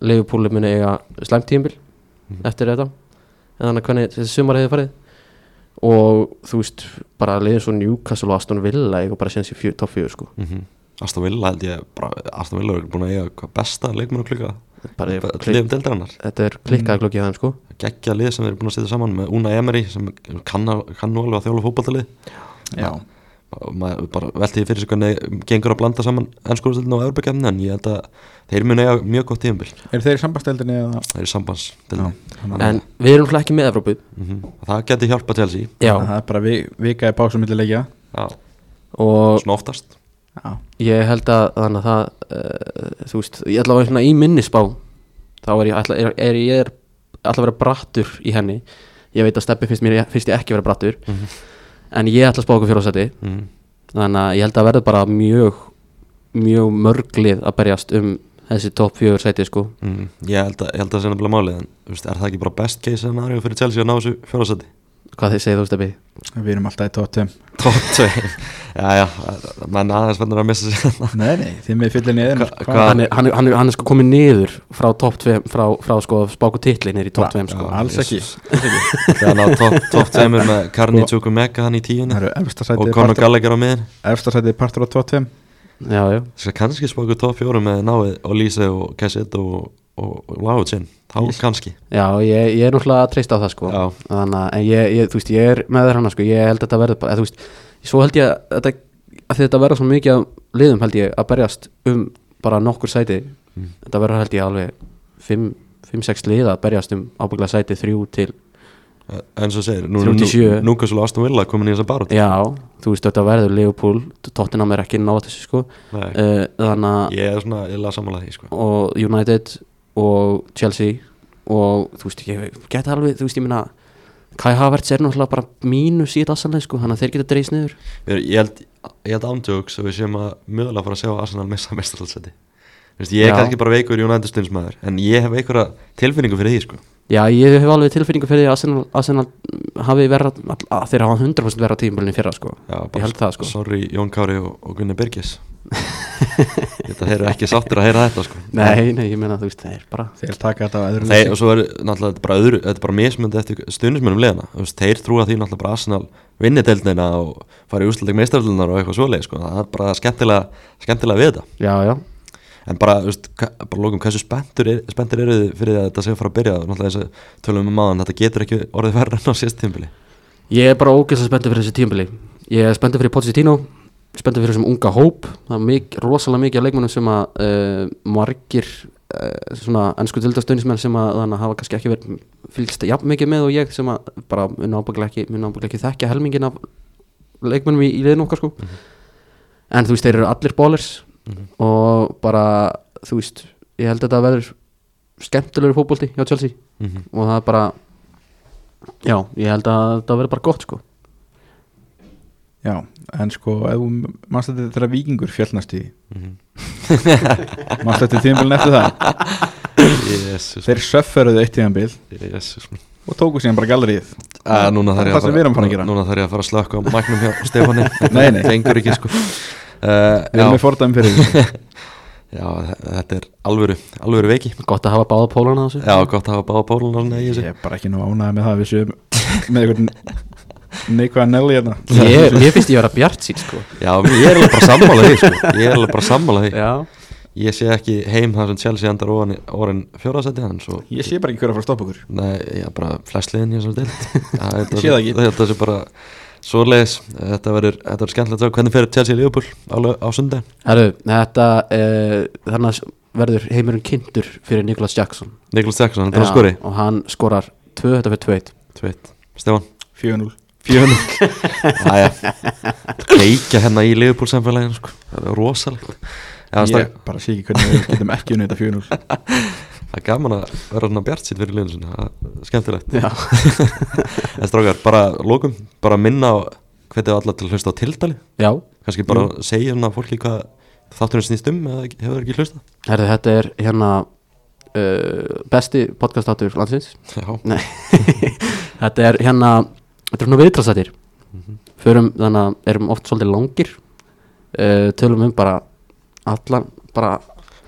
Leifupúli muni eiga slæmt tímbil Mhm. eftir þetta. En þannig að hvernig þessi sumar hefði farið. Og þú veist bara leiðin svo Newcastle og Aston Villa eiga bara í fjö, topp fjögur sko. Mm Aston Villa held ég bara, Aston Villa er búin að eiga hvað besta leikmenn og klukka. Bara, liðum deildarinnar. Þetta er klikkað klukkið þeim sko. Geggja lið sem þeir eru búin að setja saman með Una Emery sem kann, að- kann nú alveg að þjóla fótballtalið já, og maður bara velti því fyrir sig hvernig gengur að blanda saman ennskóðustildin og Európa-kefnin en ég held að þeir muni eiga mjög gott tíðanbíl eru þeir í sambandsteldinni eða? Þeir eru sambands Já, þannig að- en við erum ekki með Evrópu. Það geti hjálpa Chelsea. Já. Það er bara vi- vika í pásu milli leikja. Já. og svona oftast. Já, ég held að þannig að það uh, þú veist, ég ætla að vera svona í minnisbá þá er ég ætla, er, er, ég er ætla að vera brattur í henni. Ég veit að steppi finnst mér finnst ég ekki vera brattur. Mhm. En ég ætla að spá okkur fjóðsæti mm. þannig að ég held að verða bara mjög mjög mörglið að berjast um þessi topp fjögur sæti sko Mm. ég held að, að það sé nefnilega málið en er það ekki bara best case scenario fyrir Chelsea að ná þessu fjórasæti hvað þið segið þú steppi við erum alltaf í tóttum top 2 já já, menn aðeins fennur að missa sér nei, nei, þið með Hva- hvað- hann, er- hann, er- hann, er- hann er sko komið niður frá topp 2 frá, frá sko spáku titli niður í topp 2 sko. Já, alls ekki. Hann *laughs* á top, top 2 með Karni Tjúku Mega hann í efsta og Conor Gallagher á miðin efsta sætið partur á tóttum já, já, þess að kannski spáku top 4 með Náið og Lise og Kessit og, og, og Láutsinn þá kannski. Já ég, ég er náttúrulega að treysta á það sko. Þannig að en ég, ég, þú veist, ég er með þér hana sko, ég held að þetta verður þú veist, svo held ég að þetta, að þetta verður svo mikið liðum held ég að berjast um bara nokkur sæti, Mm. þetta verður held ég alveg 5-6 lið að berjast um ábygglega sæti 3 til, en svo segir nú, nú, nú hversu Aston Villa komin í þessa barótt já, þú veist þetta verður Liverpool, Tottenham er ekki náða þessu sko, uh, þannig að ég er svona, ég laði samanlega því sko. Og United og Chelsea og þú veist, ég geta alveg, þú veist, ég minna Kai Havertz er náttúrulega bara mínus í þetta assanlega sko, þannig að þeir geta dreist niður. Ég held, ég held ándjóks að við séum að mögulega fara að sjá Arsenal missa mestarhaldsæti Ég er kannski bara veikur United stundsmaður en ég hef einhverja tilfinningu fyrir því sko Já, ég hef alveg tilfinningu fyrir því að Arsenal, Arsenal hafi verið að þeir hafa 100% verið að tímabölinni fyrra sko. Já, Ég held það, sko. Sorry Jón Kári og, og Gunni Birgis Þetta eru ekki sáttir að heyra þetta sko Nei, nei, ég meina þú veist, það er bara þeir taka þetta á öðru Þeir, og svo er náttúrulega þetta er bara öðru Þetta er bara mismöndi eftir stuðnismennum leðina veist, Þeir trúa því náttúrulega bara Arsenal vinni deildina og fara í úsluleg meistaröldunar og eitthvað svoleið sko. Það er bara skemmtilega, skemmtilega En bara, veist, bara lókum hversu spenntur, er, eru þið fyrir að þetta að fara að byrja? Náttúrulega þess að tölum um maðan Þetta getur ekki orðið verra en á síðast tímbili ég er bara ógeðslega spenntur fyrir þessi tímabili. Ég er spenntur fyrir Pochettino spenntur fyrir þessum unga hóp. Það er mik rosalega mikið af leikmennum sem að uh, margir uh, svona ennsku tildastöðnismenn sem að þannig að hafa kannski ekki verið fylgst jafn mikið með og ég sem að bara mun ábygglega ekki, þekkja helmingin af leikmennum í, í liðinu okkar sko. En þú veist, þeir eru allir bólers og bara, þú veist ég held að þetta verður skemmtilegur fótbolti hjá Chelsea. Mm -hmm. og það er bara já, ég held að þetta verður bara gott sko. Já, en sko ef þú mannst þetta þegar vikingur fjallnast í Mhm. *laughs* mannst þetta tíðanbílun eftir það? Jesus, þeir söfferuðu eitt tíðanbíl Jesus og tóku síðan bara Að, núna þarf ég það að fara að gera. Núna þarf ég að fara að slökka á mæknum hjá Stefáni. Nei, nei. Gengur ekki sko við erum með fordæmi fyrir því. *laughs* Já, þetta er alvöru Alvöru veiki. Gott að hafa báða pólana á þessu. Já, gott að hafa báða í ég þessu. Er bara ekki nú ánægð með það að við séum með einhvern neikvæða nelli hérna. Ég, ég finnst ég að vera bjart sín sko. Já, ég er alveg bara sammála því sko. Ég er alveg bara sammála því. Já, Ég sé ekki heim þar sem Chelsea endar ofan í- orðin fjóraðsæti hann svo ég sé bara ekki hver að fara að stoppa okkur. Nei, já, bara flest liðin ég *laughs* Ég sé það ekki. Þetta sé bara svoleiðis Þetta verður þetta verður skemmtilegt að sjá hvernig fyrir Chelsea Liverpool á, á sundi herru, þetta uh, þannig að verður heimurinn kynntur fyrir Nicholas Jackson. Niklas Jackson, hann er að skori og hann skorar 2 þetta fyrir 2 Tveit, Stefán? 4-0 Fjönu Æja Kleikja hérna í Liverpool samfélaginu sko. Það er rosalegt. Ég bara sé ekki hvernig við getum ekki unnið þetta 4-0 *laughs* það er gaman að vera svona bjart sitt fyrir liðinu sinni Það er skemmtilegt. *laughs* En strákar, bara lókum Bara minna á hvernig allar til að hlusta á tildali. Já. Kannski bara segja hérna fólki hvað þátturinn snýst um eða hefur ekki hlusta herru, þetta er hérna uh, besti podcastátur landsins. Já, *laughs* þetta er hérna Þetta er svona viðtalsættir Förum þannig að erum oft svolítið langir. Uh, Tölum um bara Allan, bara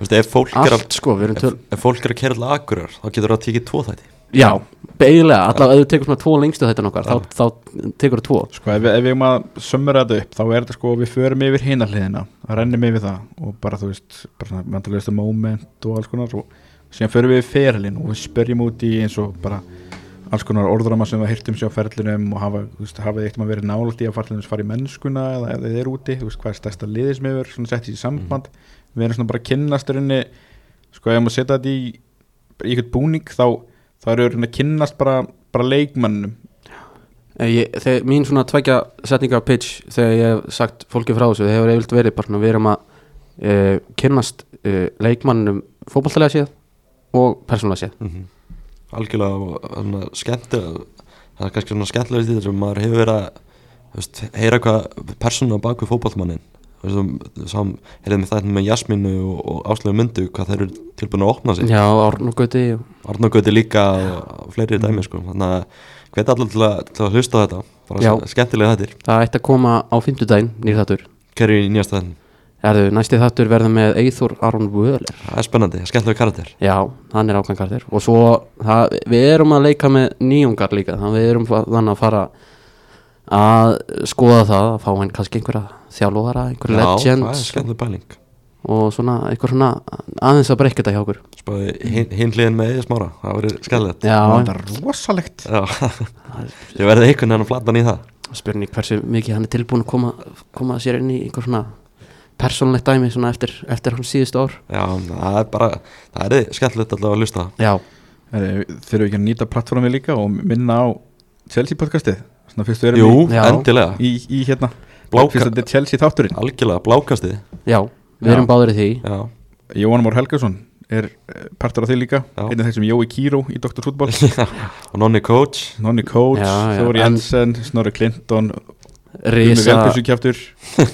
veist, ef fólk er að allt sko Við erum Ef, töl ef fólk er að kera alltaf akkurar þá getur það að tekið tvo þætti. Já, beiglega, allavega ef þú tekur svona tvo lengstu þetta nokkar þá, þá tekur þú tvo. Sko ef við, ef við erum að sömmura þetta upp þá er þetta sko við förum yfir hina hliðina það rennum yfir það og bara þú veist bara svona mentalista moment og alls konar og síðan förum við yfir ferlin og við spörjum út í eins og bara alls konar orðrama sem við hirtum sér á ferlinum og hafa, þú veist, hafa þið eitthvað verið nálægt í að ferlinum fara í mennskuna eða ef þið eru úti, þú veist, hvað er stærsta hefur svona sett í samband við erum svona bara að kynnast rauninni sko ef maður setja þetta í, eitthvað búning þá, þá eru rauninni að kynnast bara, bara leikmannum Eh, ég, þegar, Mín svona tveggja setningar pitch þegar ég hef sagt fólki frá þessu það hefur eiginlega verið bara svona við erum að uh, kynnast uh, leikmannum fótballtalega séð og persónulega séð. Mm algjörlega og svona skemmtilega það er kannski svona skemmtilega í því sem maður hefur verið að veist, heyra hvað persónu á baku fótballmannin heyrðum við þetta með Jasmínu og, og Áslegu Mundu hvað þeir eru tilbúin að opna sig. Já, Árn og Gauti og Arnógöti líka og fleiri dæmi sko. þannig að hveti allir til að, til að hlusta þetta. Bara skemmtilega þetta það ætti að koma á fimmtudaginn nýr þáttur. Hverju í nýjasta þenn Erðu, næsti þáttur verður með Eithor Aron Völer það er spennandi, skemmtilega karakter. Já, hann er ákveðin karakter. Og svo, það, við erum að leika með nýjungar líka, þannig við erum þannig að fara að skoða það, að fá hann kannski einhverja þjálfóðara, einhverja Já, það er legends skemmtilega pæling. og svona einhver svona aðeins að breyka þetta hjá okkur. Spáði hin, hinn hliðin með eða smára það verður skemmtilegt. *laughs* Það er rosalegt. Já, ég verði einhvern veginn að flata í það. Spurning hversu mikið hann er tilbúin að koma, koma sér inn í einhver svona persónlegt dæmi svona eftir, eftir hans síðustu ár. Já, það er bara, það er skemmtilegt allavega að Herri, Þurfum við ekki að nýta plattformið líka og minna á Chelsea podcastið Svona fyrst við erum Jú, Já. endilega, í, í, í hérna Bláka- Fyrst þetta er Chelsea þátturinn algjörlega, blákastið já, við Já. erum báður í því Já, Jóhann Mór Helgason er eh, partur af því líka Já. Einn af þeir sem Jói Kíró í Dr. Fútbol *laughs* og Nonni Coach Nonni Coach, Já, já, Þóri en- Jensen, Snorri Clinton Gummi risa Velbjörnsson kjaftur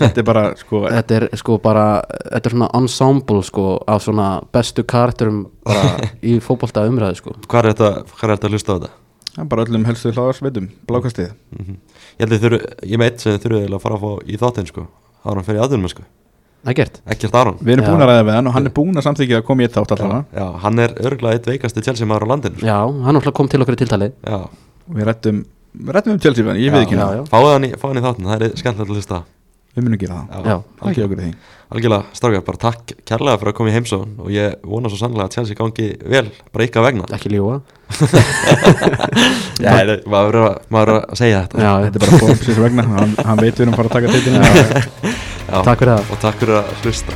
Þetta er bara sko *laughs* þetta er sko bara þetta er svona ensemble sko af svona bestu karakterum bara *laughs* í fótbolta umræðu sko Hvað er þetta, hvað er þetta að hlusta á þetta? Það er bara öllum helstu hláðarsveitum Blákastið. Mm Ég held að þið þurru, ég meit sem þið eiginlega að fara að fá í þáttinn sko. Ára hann fyrir aðunum sko er Ekkert Aron? Við erum búin að ræða við hann og hann er búin að samþykja að koma í eitt þátt allavega. Já, hann er örgulega eitt veikasti Chelsea maður á landinu sko. já, hann kom til okkur í tiltali. Já, við rættum við rættum um Chelsea fan, ég Já, veit ekki já, já. fáðu hann í, í þáttinn, það er skemmtilegt að hlusta. Á. við munum gera það. Já. Takk okkur því. Algjörlega, strákar, bara takk kærlega fyrir að koma í heimsóðun og ég vona svo sannlega að Chelsea gangi vel, bara ykkar vegna. Ekki ljúa *laughs* Já, maður verður að- segja þetta. Já, Þetta er bara sér vegna. Hann, hann veit við erum að fara að taka teitina *laughs* takk fyrir það. Og takk fyrir að hlusta